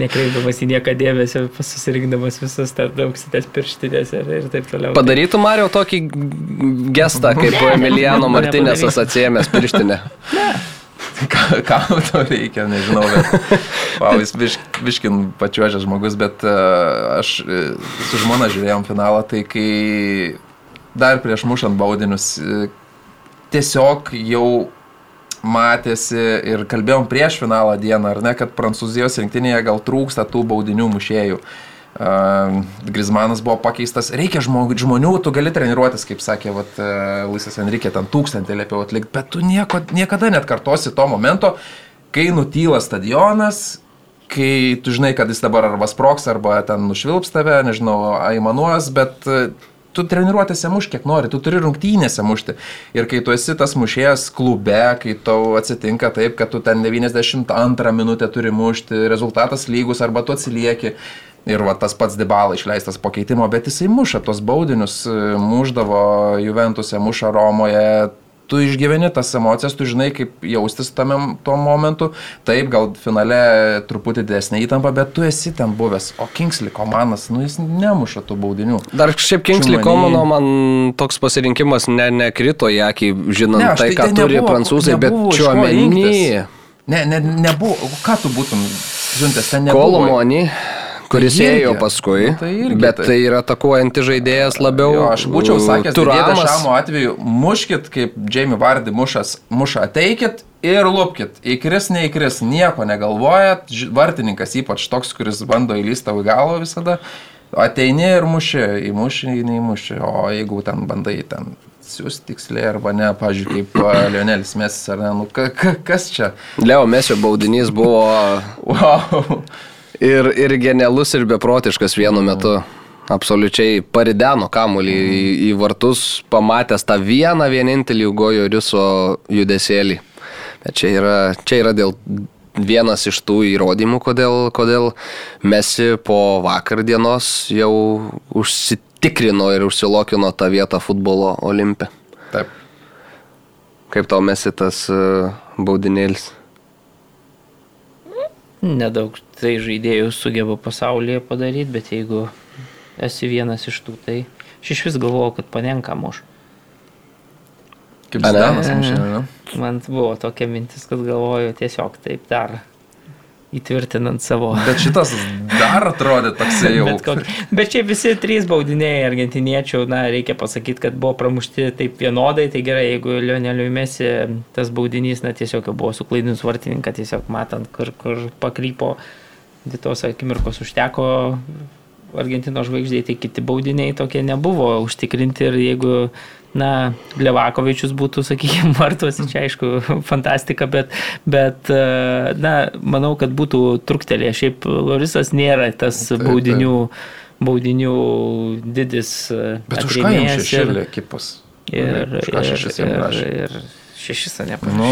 nekreipdamas į nieką dėmesio, susirinkdamas visas ten auksitės pirštinės ir, ir taip toliau. Padarytų Mario tokį gestą, kaip Emiliano Ne, Martinėsas atsiemęs pirštinę. Ką- Kam to reikia, nežinau, bet wow, jis biš, biškin pačiuožęs žmogus, bet uh, aš e, su žmona žiūrėjom finalą, tai kai dar prieš mušant baudinius e, tiesiog jau matėsi ir kalbėjom prieš finalą dieną, ar ne, kad Prancūzijos rinktinėje gal trūksta tų baudinių mušėjų. Uh, Grizmanas buvo pakeistas, reikia žmog, žmonių, tu gali treniruotis, kaip sakė vat, uh, Luisas Enrique, ten tūkstantį liepiau atlikti, bet tu nieko, niekada net kartosi to momento, kai nutyla stadionas, kai tu žinai, kad jis dabar arba sproks, arba ten nušvilps tave, nežinau, aimanuos, bet uh, tu treniruotėse muš kiek nori, tu turi rungtynėse mušti. Ir kai tu esi tas mušėjas klube, kai tau atsitinka taip, kad tu ten 92 minutę turi mušti, rezultatas lygus arba tu atsilieki. Ir va tas pats Dybala išleistas po keitimo, bet jisai muša tos baudinius, e, muždavo Juventuse, muša Romoje. Tu išgyveni tas emocijas, tu žinai, kaip jaustis tame tuo momentu. Taip, gal finale truputį didesnė įtampa, bet tu esi ten buvęs. O Kingsley komandas, nu jis nemuša tų baudinių. Dar šiaip Kingsley. Komano man toks pasirinkimas ne, nekrito į akį, žinant Ne, tai, tai- ką tai turi nebuvo- prancūzai, bet nebuvo čia ko omeny. Ne, ne, nebuvo. Ką tu būtum siuntęs ten nebuvo? Kolomonį, kuris Tai irgi. ėjo paskui, Nu, tai irgi, bet tai- tai yra atakuojanti žaidėjas labiau. Jo, aš būčiau sakęs, Turamas. Turamas Šamo atveju, muškit, kaip Jamie Vardy mušas, muša, ateikit ir lupkit. Įkris, neįkris, nieko negalvojat. Vartininkas, ypač toks, kuris bando įlysti tavo į galvą visada, ateini ir muši, įmuši, neįmuši. O jeigu ten bandai ten siūsti tiksliai arba ne, pažiūrėk, kaip Lionelis Mesis ar ne, nu ka, ka, kas čia? Leo Mesio baudinys buvo Wow. Ir, ir genialus, ir beprotiškas vienu metu. Absoliučiai parideno kamuolį į, į vartus, pamatęs tą vieną vienintelį Ugojo Riso judesėlį. Bet čia yra, čia yra dėl vienas iš tų įrodymų, kodėl, kodėl Mesi po vakar dienos jau užsitikrino ir užsilokino tą vietą futbolo olimpe. Taip. Kaip tau Mesi tas uh, baudinėlis? Nedaug tai žaidėjų sugeba pasaulyje padaryti, bet jeigu esi vienas iš tų, tai aš iš vis galvojau, kad panenka muš. Kaip? Zidanas mušė, ne? Man buvo tokia mintis, kad galvoju tiesiog taip dar įtvirtinant savo. Bet šitas dar atrodė toksai <laughs> jau. Bet, kok... bet čia visi trys baudiniai argentiniečių, na, reikia pasakyti, kad buvo pramušti taip vienodai, tai gerai, jeigu Lioneliui Mesi tas baudinys, na, tiesiog jau buvo suklaidinus vartininką, tiesiog matant, kur, kur pakrypo, tai tos akimirkos užteko Argentino žvaigždėjai, tai kiti baudiniai tokie nebuvo užtikrinti ir jeigu na, Levakovičius būtų, sakykime, <laughs> vartuosi, čia aišku, fantastika, bet, bet, e, na, manau, kad būtų truktelė. Šiaip Lorisas nėra tas Taip, baudinių, baudinių didis e, Bet už ką atrėmėjas šešėlė ekipos? Ir, ir, jam ir, rašė? ir šešis, ne, Nu,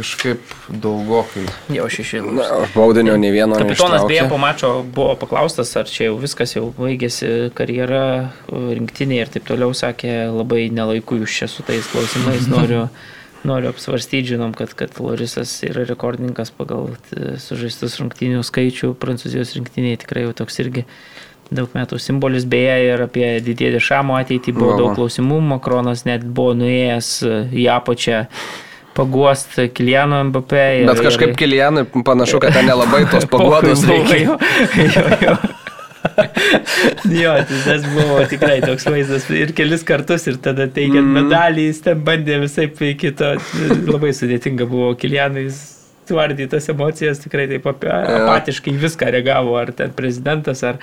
kažkaip daugokai. jau šešis. Na, baudinio nei vieno. Kapitonas beje po mačo buvo paklaustas, ar čia jau viskas jau baigėsi karjera rinktinėje ir taip toliau, sakė, labai nelaiku jūs čia su tais klausimais <laughs> noriu. Noriu apsvarstyti, žinom, kad, kad Lorisas yra rekordininkas pagal t- sužaistus rungtynių skaičių, prancūzijos rinktiniai tikrai jau toks irgi daug metų simbolis, beje, ir apie didėdį Šamo ateitį buvo Va, va. daug klausimų, Makronas net buvo nuėjęs į apačią paguost Kiliano MVP. ir- Bet kažkaip Kilianui panašu, kad ten nelabai tos <laughs> paguodos reikia. Jo, jo, <laughs> jo. tai tas buvo tikrai toks vaizdas ir kelis kartus ir tada teikiant mm. medalį jis ten bandė visai kito, labai sudėtinga buvo Kilianui, jis tvardė tas emocijas, tikrai taip apatiškai viską reagavo, ar ten prezidentas, ar...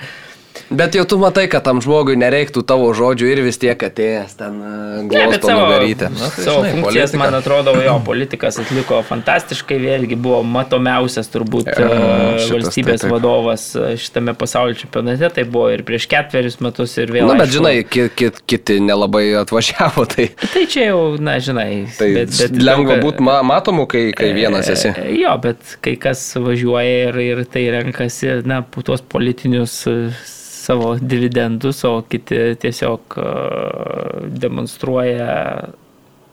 Bet jau tu matai, kad tam žmogui nereiktų tavo žodžių ir vis tiek atėjęs ten e, glosto nugarytę. Na, tai savo žinai, funkcijas, politika. man atrodo, jo politikas atliko fantastiškai, vėlgi buvo matomiausias turbūt Jo, e, šitas valstybės taip, taip. vadovas e, šitame pasaulio čempionate, tai buvo ir prieš ketverius metus ir vėl. Na, bet aišku, žinai, ki, ki, kiti nelabai atvažiavo, tai, Tai čia jau, na, žinai, tai bet, bet lengva būti ma, matomu, kai, kai vienas esi. Jo, bet kai kas važiuoja ir, ir tai renkasi, na, tuos politinius savo dividendus, o kiti tiesiog e, demonstruoja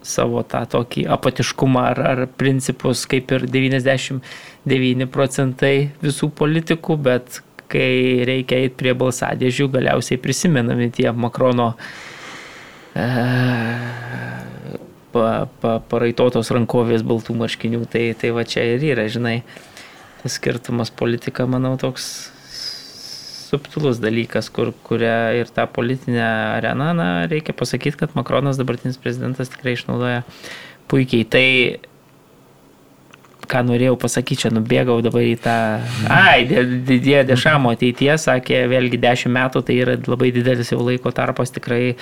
savo tą tokį apatiškumą ar, ar principus, kaip ir 99 procentai visų politikų, bet kai reikia eiti prie balsadėžių, galiausiai prisimenami tie Makrono e, pa, pa, paraitotos rankovės baltų marškinių, tai, tai va čia ir yra, žinai, skirtumas politika, manau, toks subtilus dalykas, kur, kuria ir tą politinę areną, na, reikia pasakyti, kad Makronas, dabartinis prezidentas, tikrai išnaudoja puikiai. Tai, ką norėjau pasakyti, čia nubėgau dabar į tą... Ai, didėja dešamo ateitie, sakė, vėlgi 10 metų, tai yra labai didelis jau laiko tarpas tikrai.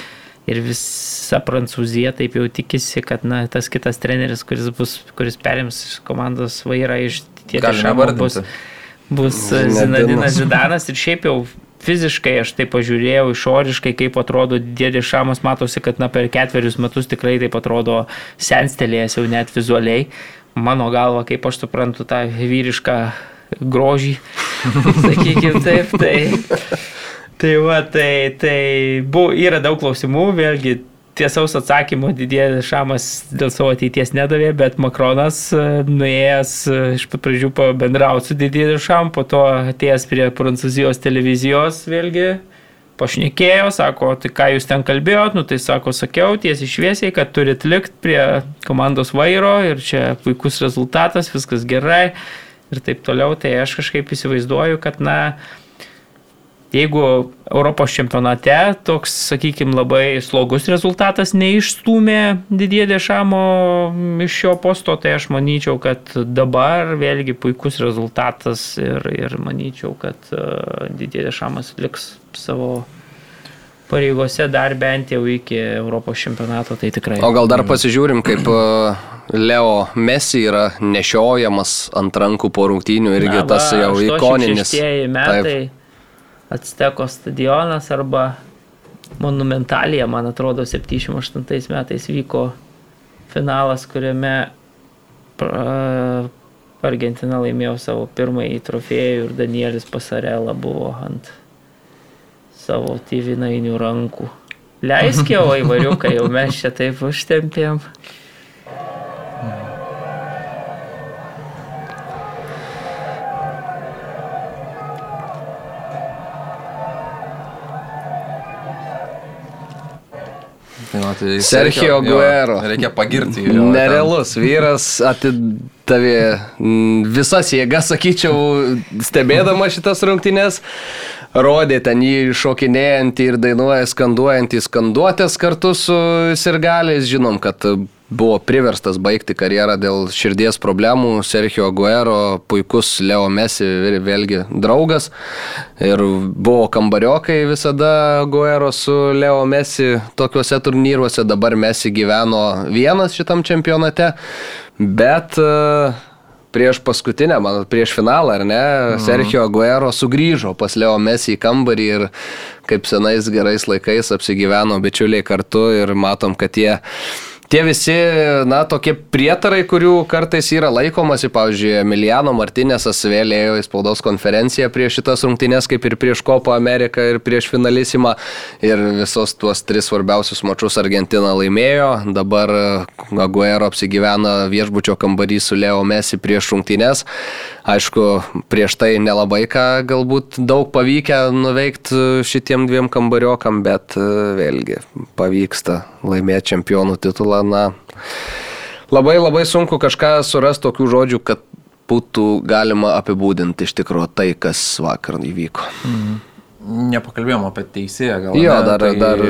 Ir visa Prancūzija taip jau tikisi, kad na, tas kitas treneris, kuris, bus, kuris perims komandos vairą iš Galime Dešamo, bus, vardinti. Bus. Zinadinas Zidanas ir šiaip jau fiziškai aš tai pažiūrėjau išoriškai, kaip atrodo Dėdė Šamas, matosi, kad na, per ketverius metus tikrai taip atrodo senstelėjęs jau net vizualiai. Mano galva, kaip aš suprantu tą vyrišką grožį, <laughs> sakykime taip, tai, <laughs> tai va, tai, tai bu, yra daug klausimų, vėlgi tiesaus atsakymo didėja Šamas dėl savo ateities nedavė, bet Makronas e, nuėjęs e, iš pat pradžių pabendrauti su didėja Šam, po to atėjęs prie prancūzijos televizijos vėlgi pašnekėjo, sako, tai ką jūs ten kalbėjot, nu tai sako, sakiau tiesiai šviesiai, kad turit likti prie komandos vairo ir čia puikus rezultatas, viskas gerai ir taip toliau, tai aš kažkaip įsivaizduoju, kad na, Jeigu Europos čempionate toks, sakykime, labai slogus rezultatas neišstumė didėję dešamo iš šio posto, tai aš manyčiau, kad dabar vėlgi puikus rezultatas ir, ir manyčiau, kad uh, didėję dešamas liks savo pareigose dar bent jau iki Europos čempionato, tai tikrai. O gal dar pasižiūrim, kaip e, Leo Messi yra nešiojamas ant rankų po rungtynių irgi Na, tas va, jau 86 ikoninis. metai Atsteko stadionas arba Monumentalija, man atrodo, 78 metais vyko finalas, kuriame Argentina laimėjo savo pirmąjį trofėjų ir Danielis Pasarela buvo ant savo tėvinainių rankų. Leisk jau, <laughs> įvariukai, jau mes čia taip užtempėm. Tai, va, tai Sergio Aguero. Jo, reikia pagirti. jo, Nerealus vyras atidavė visas jėgas, sakyčiau, stebėdama šitas rungtynės. Rodė ten jį šokinėjantį ir dainuoja skanduojantį skanduotės kartu su sirgaliais. Žinom, kad buvo priverstas baigti karjerą dėl širdies problemų. Sergio Aguero, puikus Leo Messi, vėl- vėlgi draugas. Ir buvo kambariokai visada Aguero su Leo Messi tokiuose turnyruose. Dabar Messi gyveno vienas šitam čempionate. Bet e, prieš paskutinę, man prieš finalą, ar ne, mhm. Sergio Aguero sugrįžo pas Leo Messi į kambarį ir kaip senais gerais laikais apsigyveno bičiuliai kartu ir matom, kad jie Tie visi, na, tokie prietarai, kurių kartais yra laikomasi, pavyzdžiui, Emiliano Martinėsas vėl ėjo į spaudos konferenciją prieš šitas rungtynės, kaip ir prieš Kopą Ameriką ir prieš finalisimą. Ir visos tuos tris svarbiausius mačius Argentina laimėjo. Dabar Aguero apsigyvena viešbučio kambarį su Leo Messi prieš rungtynės. Aišku, prieš tai nelabai ką galbūt daug pavykę nuveikti šitiem dviem kambariokam, bet e, vėlgi pavyksta laimėti čempionų titulą. Na, labai labai sunku kažką surasti tokių žodžių, kad būtų galima apibūdinti iš tikrųjų tai, kas vakar įvyko. Nepakalbėjom apie teisėją, gal. Jo, ne, dar, tai- dar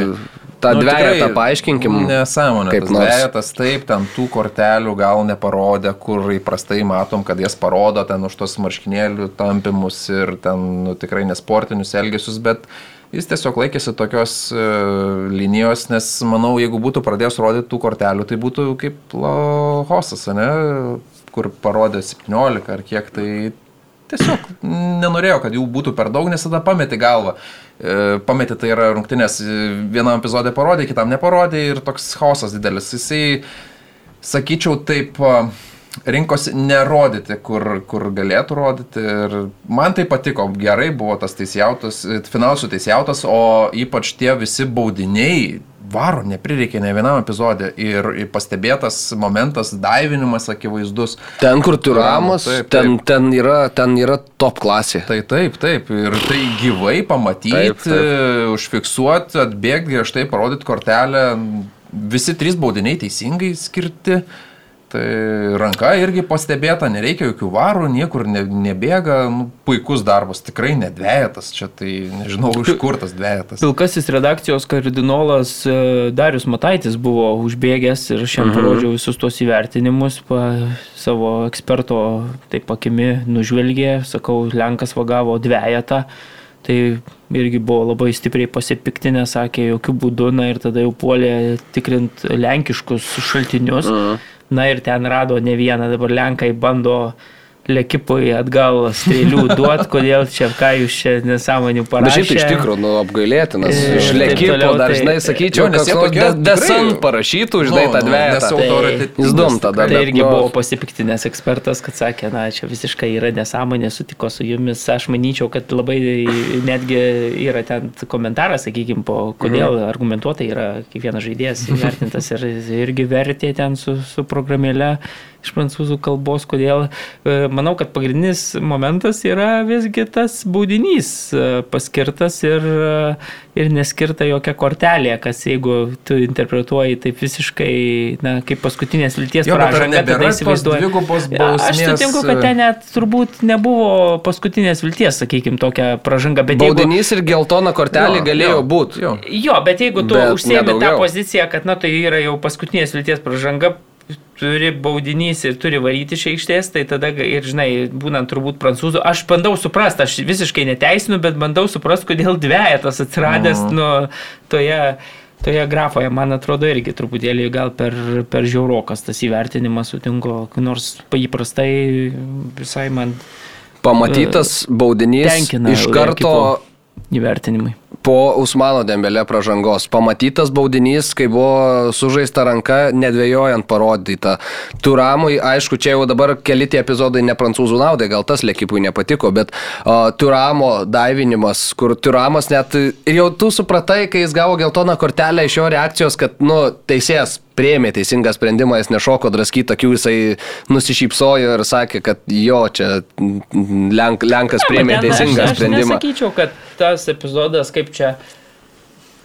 tą Nu, dviejatą tikrai paaiškinkim. Nesąmonė. kaip dvejetas, taip, ten tų kortelių gal neparodė, kur įprastai matom, kad jas parodo ten už tos marškinėlių tampimus ir ten nu, tikrai nesportinius elgesius, bet jis tiesiog laikėsi tokios uh, linijos, nes manau, jeigu būtų pradėjęs rodyti tų kortelių, tai būtų kaip Lohosas, ne, kur parodė 17 ar kiek, tai tiesiog nenorėjo, kad jų būtų per daug, nes tada pameti galvą. E, Pameti tai yra rungtynės, e, vienam epizodė parodė, kitam neparodė ir toks chaosas didelis. Jisai, sakyčiau, taip a, rinkosi nerodyti, kur, kur galėtų rodyti. Ir man tai patiko, gerai buvo tas teisėjautas, finansų teisėjautas, o ypač tie visi baudiniai. Varo neprireikė ne vienam epizodė ir pastebėtas momentas, daivinimas akivaizdus. Ten, kur tu ramas, Taip, taip. ten, ten, yra, ten yra top klasė. Tai taip, taip. Ir tai gyvai pamatyti, Taip, taip. užfiksuoti, atbėgti, griežtai parodyti kortelę. Visi trys baudiniai teisingai skirti. Tai ranka irgi pastebėta, nereikia jokių varų, niekur ne, nebėga. Nu, puikus darbas, tikrai nedvėjatas. Čia tai nežinau, iš kur tas dvėjatas. Pilkasis redakcijos kardinolas e, Darius Mataitis buvo užbėgęs ir šiandien parodžiau visus tos įvertinimus, pa, savo eksperto taip akimi nužvelgė, sakau, Lenkas vagavo dviejatą. Tai irgi buvo labai stipriai pasipiktinę, sakė, jokių būdų, na ir tada jau puolė tikrint lenkiškus šaltinius. Na ir ten rado ne vieną, dabar Lenkai bando lekipui atgal strėlių <laughs> duot, kodėl čia, ką jūs čia nesąmonių Bet parašėte. šiaip tai iš tikrųjų, nu, apgailėtinas. Ir Iš lekipo toliau, dar, tai- žinai, sakyčiau, Jo, nes jie tokie de- desan tikrai- parašytų, žinai, tą Nu, dviejatą. nes autoritetingas Jis dum tada. Tai bet, irgi nu, buvo pasipiktinęs ekspertas, kad sakė, na, čia visiškai yra nesąmonė, sutiko su jumis. Aš manyčiau, kad labai netgi yra ten komentaras, sakykime, po kodėl Mhm. argumentuotai yra kiekvienas žaidėjas įvertintas ir irgi vertė ten su, su programėle iš prancūzų kalbos, kodėl. E, Manau, kad pagrindinis momentas yra visgi tas baudinys e, paskirtas ir, e, ir neskirta jokia kortelė, kas jeigu tu interpretuoji taip visiškai, na, kaip paskutinės ar pražanga, tada įsivaizduoji. dvigubos Aš bausmės, sutinku, kad ten net turbūt nebuvo paskutinės vilties, sakykime, tokia pražanga, bet jeigu... Baudinys ir geltona kortelė Jo, galėjo jo, būti. jo. Jo, bet jeigu tu Bet užsiemi tą poziciją, kad, na, tai yra jau paskutinės vilties pražanga, turi baudinys ir turi varyti iš aikštės, tai tada ir, žinai, būnant turbūt prancūzų, aš bandau suprasti, aš visiškai neteisinu, bet bandau suprasti, kodėl dviejatas atsiradęs Mhm. nu, toje, toje grafoje, man atrodo, irgi truputėlį gal per, per žiaurokas tas įvertinimas sutinku, nors įprastai visai man Pamatytas baudinys tenkina iš karto įvertinimai. Po Usmano Dembelė pražangos. Pamatytas baudinys, kai buvo sužaista ranka, nedvėjojant parodyta. Turamui, aišku, čia jau dabar keli tie epizodai ne prancūzų naudai, gal tas lekipui nepatiko, bet o, Turamo daivinimas, kur Turamas net ir jau tu supratai, kai jis gavo geltoną kortelę iš jo reakcijos, kad, nu, teisėjas prieimė teisingą sprendimą, jis nešoko draskyti akių, jisai nusišypsojo ir sakė, kad jo, čia Lenk, Lenkas prieimė teisingą sprendimą. Aš nesakyčiau, kad tas epizodas kaip čia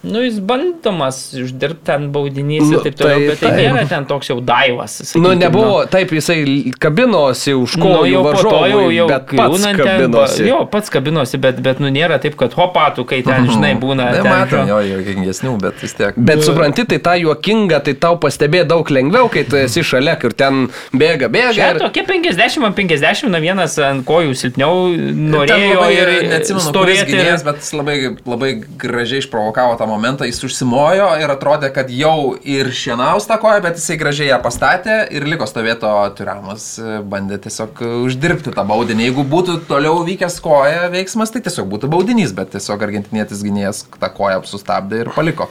Nu, jis bandomas uždirbti ten baudinys Nu, ir taip toliau, tai bet tai taip. nėra ten toks jau daivas. sakykim, Nu, nebuvo, taip, jisai kabinosi už Nu, kojų jau po to varžovui, jau, jau griūnant ten, kabinosi. jo, pats kabinosi, bet, bet nu nėra taip, kad hopatų, kai ten, žinai, būna. Ne, ten, matom, jo, jokingesnių, bet vis tiek. Bet supranti, tai tą juokingą, tai tau pastebė daug lengviau, kai tu esi šalia, kur ten bėga, bėga. Čia Ir... tokie 50 ant 50, na vienas ant kojų silpniau norėjo labai, ir neatsimenu, stovėti. gynėjas, Ir... bet jis labai, labai gražiai išprovokavo tą momentą, jis užsimojo ir atrodė, kad jau ir šienaus tą koją, bet jisai gražiai ją pastatė ir liko stovėto Turamas, bandė tiesiog uždirbti tą baudinį. Jeigu būtų toliau vykęs koja veiksmas, tai tiesiog būtų baudinys, bet tiesiog argentinietis gynėjas tą koją sustabdė ir paliko.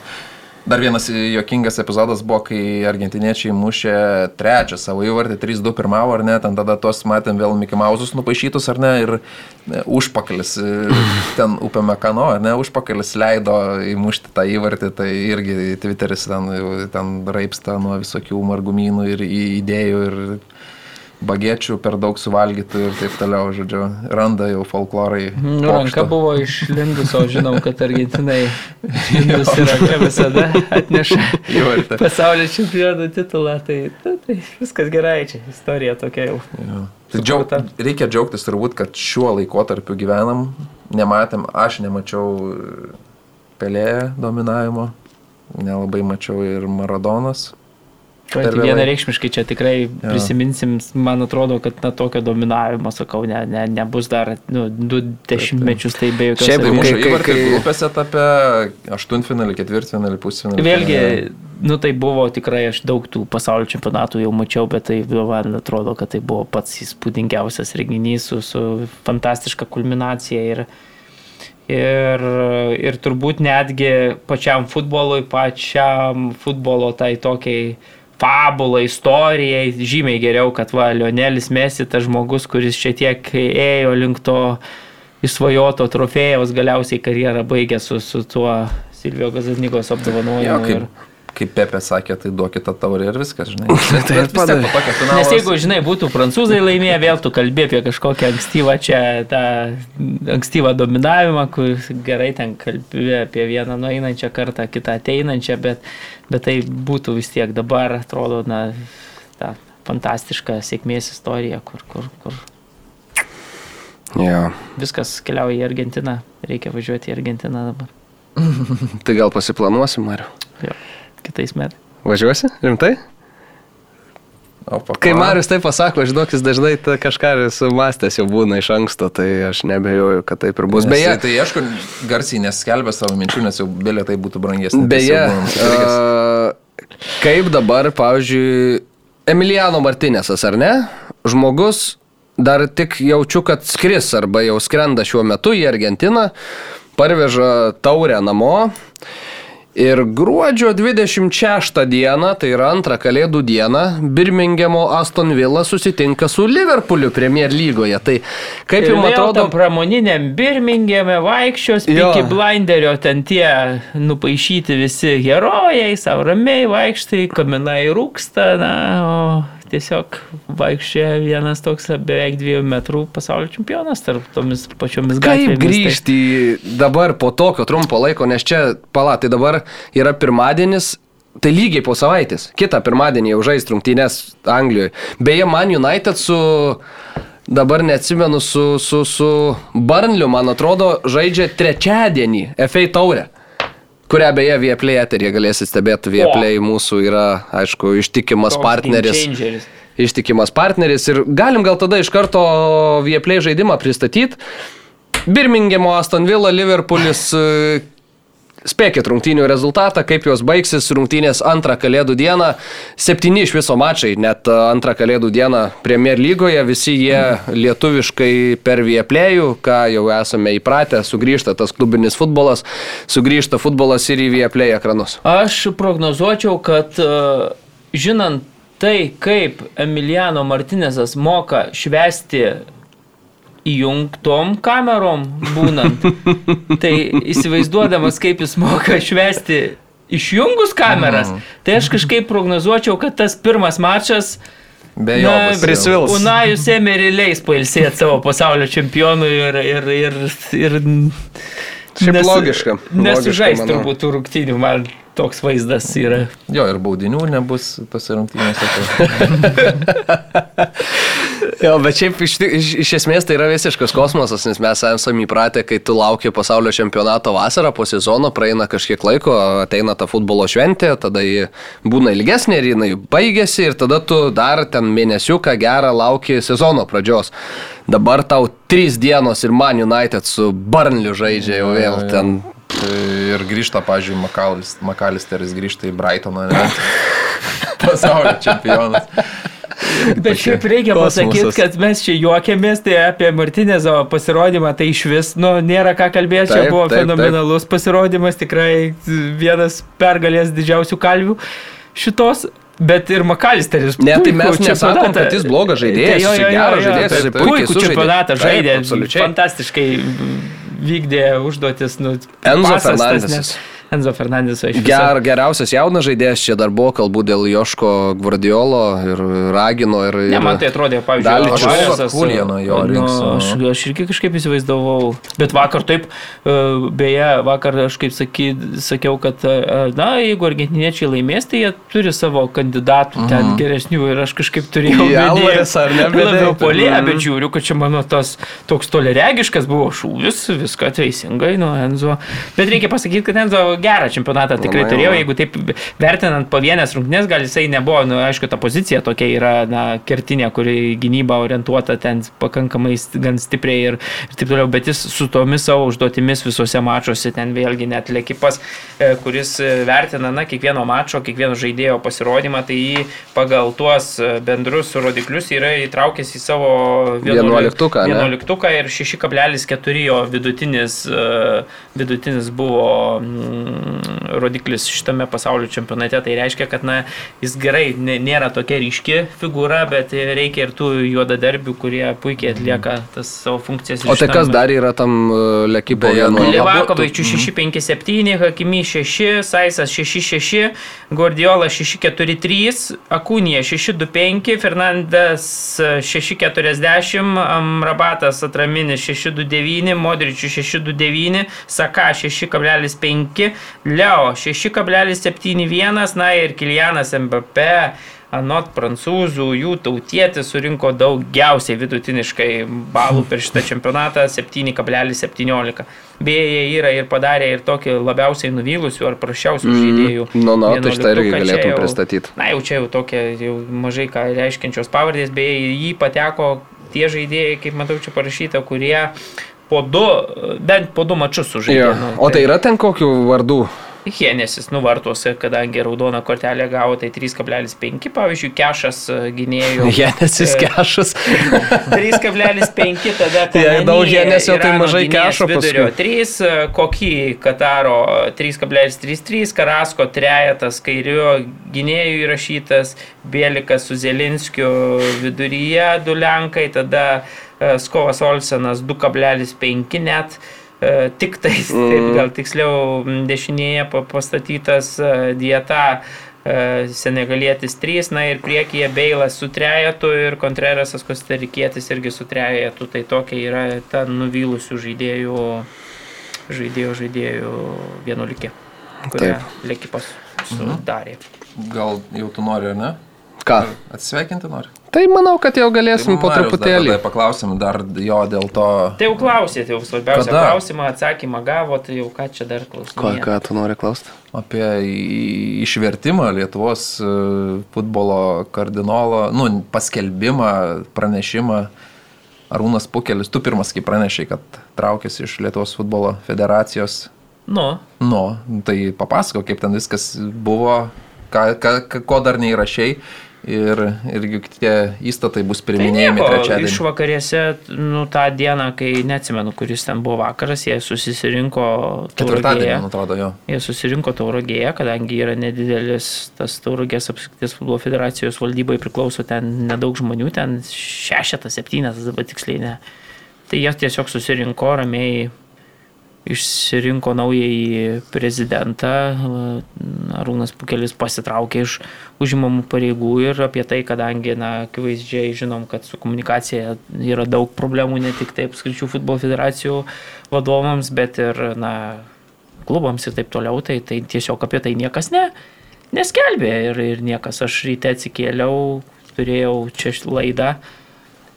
Dar vienas jokingas epizodas buvo, kai argentiniečiai mušė trečią savo įvartį, 3-2 pirmavo, ar ne, ten tada tuos matėm vėl Mickey Mausus nupaišytus, ar ne, ir e, užpakalis, e, <laughs> ten upė Mekano, ar ne, užpakalis leido įmušti tą įvartį, tai irgi Twitteris ten, ten raipsta nuo visokių margumynų ir idėjų ir bagiečių per daug suvalgytų ir taip toliau, žodžiu, randa jau folklorai. Nu, ranka pokšto. buvo išlindus, o žinom, kad Argentinai <laughs> išlindus ir ranka visada atneša pasaulio čempionų titulą. Tai, tai, tai viskas gerai, čia istorija tokia jau. Jo. Tai džiaug, reikia džiaugtis turbūt, kad šiuo laikotarpiu gyvenam, nematėm, aš nemačiau pelėje dominavimo, nelabai mačiau ir Maradonas. Tai vienareikšmiškai čia tikrai prisiminsim, man atrodo, kad na tokio dominavimo, sakau, ne, ne, nebus dar nu, du dešimtmečius, tai be jokios Šiaip, Tai Kai- mūsų kai- įvartį kai- grupėse apie aštuntfinalį, ketvirtfinalį, pusfinalį. Vėlgi, nu tai buvo tikrai, aš daug tų pasaulio čempionatų jau mačiau, bet tai man atrodo, kad tai buvo pats įspūdingiausias renginys su, su fantastiška kulminacija ir, ir, ir turbūt netgi pačiam futbolui, pačiam futbolo tai tokiai fabulą, istorijai, žymiai geriau, kad va, Lionelis Mesi, tas žmogus, kuris čia tiek ėjo link to įsvajoto trofėjaus, galiausiai karjerą baigė su, su tuo Silvio Gazanygos apdovanojimu. Jo, ir- kaip, Pepe sakė, tai duokit tą taurę ir viskas, žinai. <laughs> Tai tokio finalo. Nes jeigu, žinai, būtų prancūzai laimėję, vėl tu kalbė apie kažkokią ankstyvą čia, tą ankstyvą dominavimą, kur gerai ten kalbė apie vieną nueinančią kartą, kitą ateinančią, bet, bet tai būtų vis tiek dabar, atrodo, na, ta fantastiška sėkmės istorija, kur, kur, kur Jo. viskas keliauja į Argentiną, reikia važiuoti į Argentiną dabar. <laughs> Tai gal pasiplanuosim, Mariu. Kitais metais. Važiuosi? Rimtai? Kai. Marius tai pasako, žinok, jis dažnai kažką sumastęs jau būna iš anksto, tai aš nebejoju, kad taip ir bus. Nes Beje, Tai, aišku, garsiai neskelbė savo minčių, nes jau bilietai būtų brangesni. tai Beje, a, kaip dabar, pavyzdžiui, Emiliano Martinėsas, ar ne? Žmogus dar tik jaučiu, kad skris arba jau skrenda šiuo metu į Argentiną, parveža taurę namo. Ir gruodžio 26 dieną, tai yra antrą kalėdų dieną, Birmingemo Aston Villa susitinka su Liverpooliu Premier lygoje. Tai kaip Ir jums atrodo, pramoniniam Birmingeme vaikščios, iki blinderio ten tie nupaišyti visi herojai, savo ramiai vaikštai, kaminai rūksta, na, o tiesiog vaikščia vienas toks beveik dviejų metrų pasaulio čempionas tarp tomis pačiomis Kaip gatvėmis. tai- grįžti į dabar po tokio trumpo laiko, nes čia, pala, tai dabar yra pirmadienis, tai lygiai po savaitės. Kitą pirmadienį jau žais rungtynės Anglijoje. Beje, Man United su, dabar neatsimenu, su, su, su Burnliu, man atrodo, žaidžia trečiadienį FA taurę. Kurią beje Vieplay eterį galėsite stebėti. Vieplay mūsų yra, aišku, ištikimas Toks partneris ištikimas partneris ir galim gal tada iš karto Vieplay žaidimą pristatyti. Birmingemo Aston Villa, Liverpoolis. E, Spėkit rungtynių rezultatą, kaip jos baigsis rungtynės antrą kalėdų dieną. Septyni iš viso mačai, net antrą kalėdų dieną Premier lygoje, visi jie lietuviškai per Vieplėjų, ką jau esame įpratę, sugrįžta tas klubinis futbolas, sugrįžta futbolas ir į Vieplėj ekranus. Aš prognozuočiau, kad uh, žinant tai, kaip Emiliano Martinezas moka švesti įjungtom kamerom būnant, <laughs> tai įsivaizduodamas, kaip jis moka švesti išjungus kameras, mm. tai aš kažkaip prognozuočiau, kad tas pirmas mačas Be jo, prisvils. Unajus Emery leis pailsėti savo pasaulio čempionui ir... ir, ir, ir Šiaip nes, logiška. Nesužais turbūt rungtynių, man toks vaizdas yra. Jo, ir baudinių nebus tose rungtynėse. <laughs> jo, bet šiaip iš, iš, iš esmės tai yra visiškas kosmosas, nes mes esame įpratę, kai tu lauki pasaulio čempionato vasarą, po sezono praeina kažkiek laiko, ateina ta futbolo šventė, tada ji būna ilgesnė ir jinai baigėsi ir tada tu dar ten mėnesiuką gerą lauki sezono pradžios. Dabar tau trys dienos ir Man United su Burnliu žaidžia jau vėl ten Ir grįžta, pažiūrėjau, Makalisteris grįžta į Brightoną? <laughs> Pasaulio čempionas. <laughs> Bet šiaip reikia pasakyti, kad mes čia juokėmės, tai apie Martinėzo pasirodymą tai iš vis, nu, nėra ką kalbėti, čia buvo taip, fenomenalus taip. pasirodymas, tikrai vienas pergalės didžiausių kalvių šitos. Bet ir Makalisteris. Ne, tai mes nesakom, kad jis blogas žaidėjas. Jo, jo, geras žaidėjas. Puikų čempionatą žaidė. Fantastiškai vykdė užduotis. Nu, Enzo Fernandesas. Enzo Fernandeso iš Ger, geriausias jaunas žaidėjas čia dar buvo, kalbu dėl Joško Guardiolo ir Ragino. Ir, ir ne, man tai atrodė, pavyzdžiui, Daličius Kulieno jo nu, aš, aš irgi kažkaip įsivaizdavau. Bet vakar taip, e, beje, vakar aš kaip saky, sakiau, kad, e, na, jeigu argentiniečiai laimės, tai jie turi savo kandidatų ten mm. geresnių ir aš kažkaip turėjau. Alvarės ar ne? Labiau polėje, mm. bet žiūriu, kad čia mano tas toks toleregiškas buvo šūvis, viską teisingai nuo Enzo. Bet reikia pasakyti, kad Enzo gerą čempionatą tikrai Labai turėjo, jeigu taip vertinant pavienės rungtynės, gal jisai nebuvo, nu, aišku, ta pozicija tokia yra, na, kertinė, kuri gynyba orientuota ten pakankamai gan stipriai ir, ir taip toliau, bet jis su tomis savo užduotimis visose mačiuose, ten vėlgi net lėkipas, e, kuris vertina, na, kiekvieno mačo, kiekvieno žaidėjo pasirodymą, tai jį pagal tuos bendrus rodiklius yra įtraukęs į savo 11 ir 6,4 jo vidutinis, e, vidutinis buvo rodiklis šitame pasaulio čempionate. Tai reiškia, kad na, jis gerai nėra tokia ryški figūra, bet reikia ir tų juodadarbių, kurie puikiai atlieka tas savo funkcijas. O tai kas dar yra tam uh, lekyboje? Livakovičių 657, Hakimi 6, Saisas 66, Guardiola 643, Akūnija 625, Fernandas 640, Amrabatas Atraminis 629, Modričių 629, Saka 6,5, Leo 6,71, na ir Kilianas MBP, anot prancūzų, jų tautietis surinko daugiausiai vidutiniškai balų per šitą čempionatą - 7,17. Beje, jie yra ir padarę ir tokį labiausiai nuvylusių ar prašiausių mm, žaidėjų. Nu, nu, tai štai irgi galėtum jau, pristatyti. Na, jau čia jau tokie jau mažai ką reiškiančios pavardės, beje, jį pateko tie žaidėjai, kaip matau čia parašyta, kurie po du, bent po du mačius sužaidė. Nu, o tai, tai yra ten kokių vardų? Hienesis nuvartuose, kadangi raudoną kortelę gavo, tai 3,5, pavyzdžiui, kešas e, gynėjų. <laughs> Hienesis e, kešas. <laughs> 3,5 tada. <laughs> Jei daug hienesio, tai mažai kešo vidurio. 3, e, kokį Kataro 3,33, Karasko trejetas kairio gynėjų įrašytas, Bielikas su Zelinskiu viduryje, du Lenkai, tada Skovas Olsenas 2,5 net. E, tik tais, mm. taip gal tiksliau, dešinėje pastatytas e, dieta e, senegalietis 3, na ir priekyje Beilas su trejetu ir Kontrerasas Kostarikietis irgi su trejetu, tai tokia yra ta nuvylusių žaidėjų, žaidėjų, žaidėjų vienuolikė, kurią Lekipas sudarė. Mhm. Gal jau tu nori, ar ne? Ką? Atsveikinti nori? Tai manau, kad jau galėsim tai po truputėlį. Tai paklausim dar jo dėl to. Tai jau klausėte, jau svarbiausią Kada? klausimą, atsakymą gavo, tai jau ką čia dar klausimą. Ką, ką tu nori klausti? Apie išvertimą Lietuvos e, futbolo kardinolo, nu, paskelbimą, pranešimą. Arūnas Pukelis, tu pirmas, kai pranešai, kad traukėsi iš Lietuvos futbolo federacijos Nu, Nu, tai papasako, kaip ten viskas buvo, ką, ką, ką- ko dar neįrašiai. Ir, ir juk tie įstatai bus tai priminėjami nieko, trečiadienį. iš vakarėse, nu, tą dieną, kai neatsimenu, kuris ten buvo vakaras, jie susirinko tauragėje. man atrodo, jo. Jie susirinko tauragėje, kadangi yra nedidelis tas tauragės apskrities futbolo federacijos valdybai priklauso ten nedaug žmonių, ten šešetas, septynetas, dabar tiksliai ne. Tai jie tiesiog susirinko ramiai, išsirinko naująjį prezidentą, Arūnas Pukelis pasitraukė iš užimamų pareigų ir apie tai, kadangi, na, akivaizdžiai žinom, kad su komunikacija yra daug problemų ne tik taip skaičių futbolo federacijų vadovams, bet ir, na, klubams ir taip toliau, tai, tai tiesiog apie tai niekas ne, neskelbė ir, ir niekas. Aš ryte atsikėliau, turėjau čia laidą,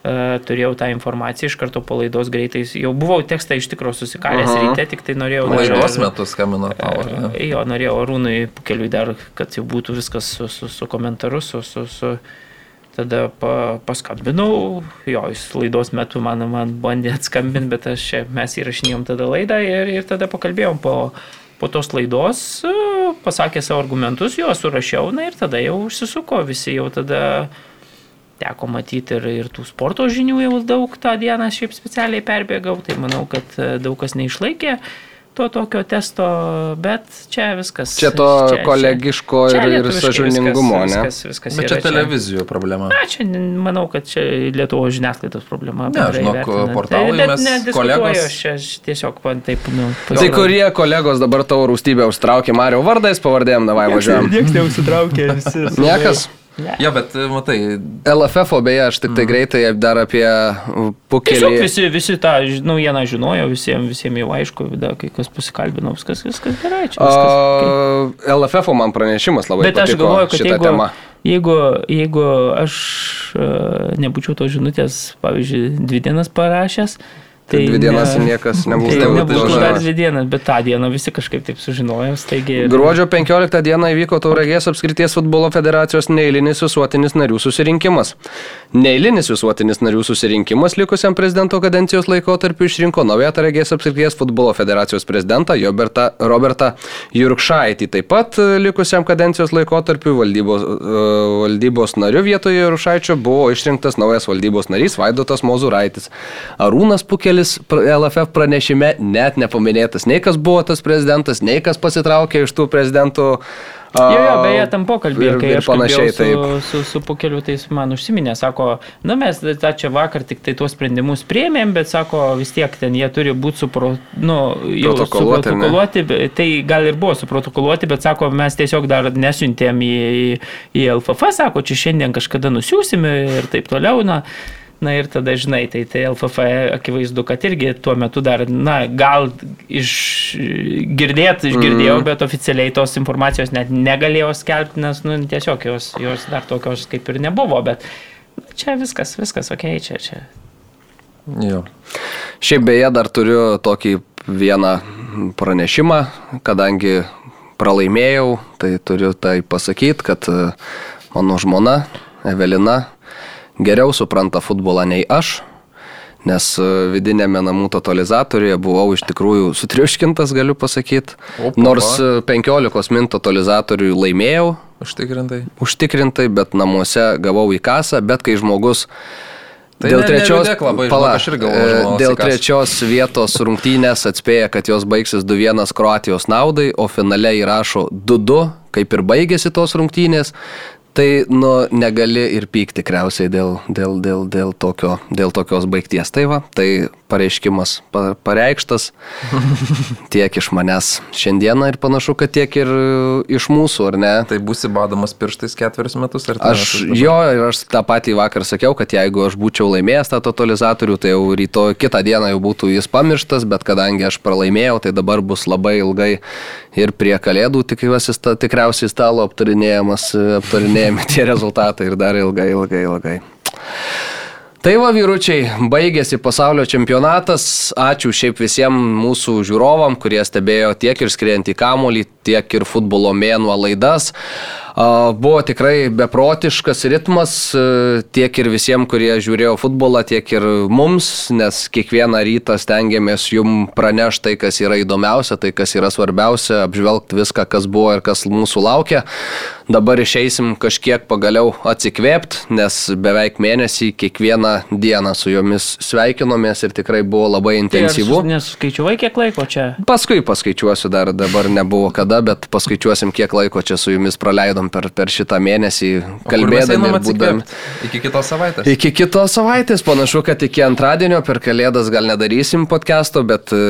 turėjau tą informaciją iš karto po laidos greitai, jau buvau tekstą iš tikrųjų susikalęs Aha. ryte, tik tai norėjau... dar- Laidos metu skambino tau. ne? E, Jo, norėjau Arūnui keliui dar, kad jau būtų viskas su, su, su komentaru, su, su, su tada pa, paskambinau, jo, jis laidos metu man, man bandė atskambinti, bet aš mes įrašinėjom tada laidą ir, ir tada pakalbėjom po, po tos laidos, e, pasakė savo argumentus, juos surašiau, na ir tada jau užsisuko, visi jau tada teko matyti ir, ir tų sporto žinių jau daug tą dieną šiaip specialiai perbėgau, tai manau, kad e, daug kas neišlaikė to tokio testo, bet čia viskas. Čia to kolegiško čia ir, ir viskas, ne? Viskas, viskas Bet yra čia televizijų problema. Na, čia manau, kad čia Lietuvos žiniasklaidos problema. Ne, žinok, vertinant. portalai Bet mes nediskutuoju, kolegos- čia tiesiog man taip, nu, Tai kurie kolegos dabar tavo rūstybę užtraukė Mario vardais pavardėm, davai važiuojam. Niekas neusitraukė, visi. Niekas. Ne. Jo, bet e, matai, LFF, beje, aš tik tai greitai dar apie Tiesiog pukelį. visi, visi tą naujieną žinojo, visiems, visiems jau aišku, da, kai kas pasikalbino, viskas, viskas gerai. Čia viskas, okay. A, LFF man pranešimas labai Bet aš patiko galvoju, kad jeigu, temą. jeigu, jeigu aš e, nebūčiau to žinutės, pavyzdžiui, dvi dienas parašęs, Tai dvi dienas ne- niekas nebus Tai žinojęs. dar dvi dienas, bet tą dieną visi kažkaip taip sužinojo, taigi... Gruodžio 15 dieną įvyko Tauragės apskrities futbolo federacijos neįlinis visuotinis narių susirinkimas. Neįlinis visuotinis narių susirinkimas likusiam prezidento kadencijos laikotarpiu išrinko naują Tauragės apskrities futbolo federacijos prezidentą Jobertą, Robertą Jurkšaitį. Taip pat likusiam kadencijos laikotarpiu valdybos, e, valdybos nariu vietoje Jurkšaičio buvo išrinktas naujas valdybos narys Vaidotas Mozuraitis. Arūnas Pukelis pr- LFF pranešime net nepaminėtas. Nei kas buvo tas prezidentas, nei kas pasitraukė iš tų prezidentų. Jo, jo, beje, tam pokalbį, ir- ir aš panašiai, su, su, su pukeliu, tai man užsiminė, sako, nu mes tą čia vakar tik tai tuos sprendimus priėmėm, bet sako, vis tiek ten jie turi būti supro, nu, jau Protokoluoti, bet tai gal ir buvo suprotokoluoti, bet sako, mes tiesiog dar nesiuntėm į, į, į LFF, sako, čia šiandien kažkada nusiūsime ir taip toliau. Na, Na ir tada, žinai, tai, tai LFF akivaizdu, kad irgi tuo metu dar, na, gal iš girdėt, išgirdėjau, mm. bet oficialiai tos informacijos net negalėjau skelbti, nes, nu, tiesiog jos, jos dar tokios kaip ir nebuvo, bet čia viskas, viskas, ok, čia, čia. jo. Šiaip beje dar turiu tokį vieną pranešimą, kadangi pralaimėjau, tai turiu tai pasakyti, kad e, mano žmona Evelina geriau supranta futbolą nei aš, nes e, vidinėme namų totalizatoriuje buvau iš tikrųjų sutriuškintas, galiu pasakyti. Nors e, 15 min totalizatoriui laimėjau, Užtikrintai. užtikrintai, bet namuose gavau į kasą, bet kai žmogus Tai dėl ne- trečios, neliūdėk labai, žinok, pala, aš irgi galvoju, e, žmonos dėl į kasą. trečios vietos rungtynės atspėja, kad jos baigsis 2-1 Kroatijos naudai, o finale įrašo 2-2, kaip ir baigėsi tos rungtynės. Tai, nu, negali ir pykti tikriausiai dėl, dėl, dėl, dėl, tokio, dėl tokios baigties. Tai va, tai pareiškimas pa, pareikštas <laughs> tiek iš manęs šiandieną ir panašu, kad tiek ir iš mūsų, ar ne? Tai būsi badamas pirštais ketverius metus ar Aš jo, ir aš tą patį vakar sakiau, kad jeigu aš būčiau laimėjęs tą totalizatorių, tai jau rytoj kitą dieną jau būtų jis pamirštas, bet kadangi aš pralaimėjau, tai dabar bus labai ilgai ir prie kalėdų tikiuosi, tikriausiai stalo aptarinėjamas, aptarinėjami tie rezultatai ir dar ilgai, ilgai, ilgai. Tai va, vyručiai, baigėsi pasaulio čempionatas. Ačiū šiaip visiems mūsų žiūrovam, kurie stebėjo tiek ir skriejant į kamolį, tiek ir futbolo mėnuo laidas. Buvo tikrai beprotiškas ritmas e, tiek ir visiems, kurie žiūrėjo futbolą, tiek ir mums, nes kiekvieną rytą stengiamės jum pranešti tai, kas yra įdomiausia, tai, kas yra svarbiausia, apžvelgti viską, kas buvo ir kas mūsų laukia. Dabar išeisim kažkiek pagaliau atsikvėpti, nes beveik mėnesį kiekvieną dieną su jomis sveikinomės ir tikrai buvo labai intensyvu. Tai Nesuskaičiuoji, kiek laiko čia? Paskui paskaičiuosiu dar, dabar nebuvo kada, bet paskaičiuosim, kiek laiko čia su jumis praleidom per, per šitą mėnesį, kalbėdami ir būdami. Iki kitos savaitės. Iki kitos savaitės, panašu, kad iki antradienio per kalėdas gal nedarysim podcast'o, bet e,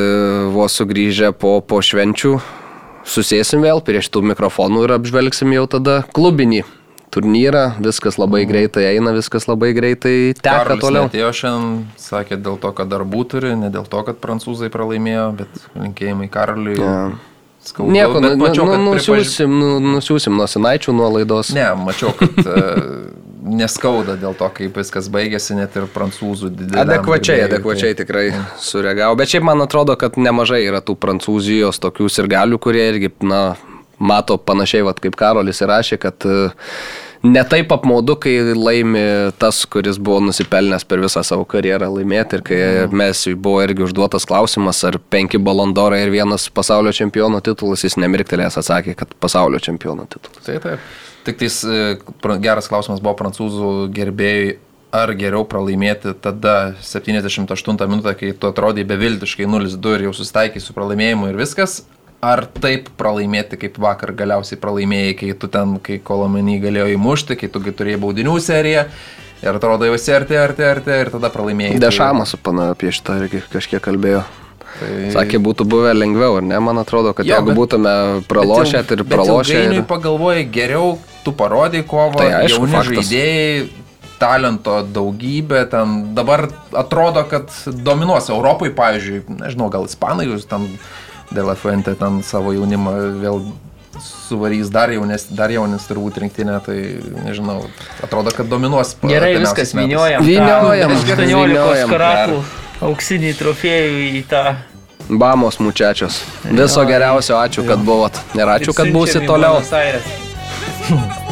vos sugrįžę po, po švenčių susėsim vėl prie šitų mikrofonų ir apžvelgsim jau tada klubinį turnyrą, viskas labai greitai eina, viskas labai greitai teka Karolis toliau. Atėjo šiandien, sakė dėl to, kad darbų turi, ne dėl to, kad prancūzai pralaimėjo, bet linkėjimai Karoliui. Jo. Skaudu, Nieko, bet nu, mačiau, nu, kad pripaž- nusiųsim, nu, nusiųsim nuo sinaičių nuolaidos. Ne, mačiau, kad uh, neskauda dėl to, kaip viskas baigėsi, net ir prancūzų dideliam. Adekvačiai, adekvačiai tai- tikrai sureagavo. Bet šiaip man atrodo, kad nemažai yra tų prancūzijos tokių sirgalių, kurie irgi, na, mato panašiai, vat, kaip Karolis įrašė, kad e, netaip apmaudu, kai laimi tas, kuris buvo nusipelnęs per visą savo karjerą laimėti. Ir kai mes buvo irgi užduotas klausimas, ar penki balondorai ir vienas pasaulio čempiono titulas, jis nemirktelės atsakė, kad pasaulio čempiono titulas. Taip, taip. Tik tais e, geras klausimas buvo prancūzų gerbėjai, ar geriau pralaimėti tada 78 minutę, kai tu atrodai beviltiškai 0-2 ir jau susitaikai su pralaimėjimu ir viskas, ar taip pralaimėti, kaip vakar galiausiai pralaimėjai, kai tu ten, kai kolomenį galėjo įmušti, kai tu gi turėjai baudinių seriją ir atrodo jau esi arti, arti, arti ir tada pralaimėjai. Tai- Dešamas su pana apie šitą irgi kažkiek kalbėjo. Tai... Sakė, būtų buvę lengviau, ar ne? Man atrodo, kad Jo, jeigu bet- būtume pralošę Bet ir jau- pralošę. Bet Ir... ir... pagalvojai, geriau tu parodai kovą, Tai aišku, jauni faktas. žaidėjai, talento daugybė, ten dabar atrodo, kad dominuos Europai, pavyzdžiui, nežinau, gal ispanai jūs ten dėl Fuente ten savo jaunimą vėl suvarys dar jaunes, dar jaunis turbūt rinktinė, tai nežinau, atrodo, kad dominuos. Gerai, viskas vyniojam. Vyniojam, 18 vyniojam. karatų auksinį trofėjų į tą. Bamos mučiačios. Viso geriausio, ačiū, kad buvot. Ir ačiū, kad būsit toliau. <laughs>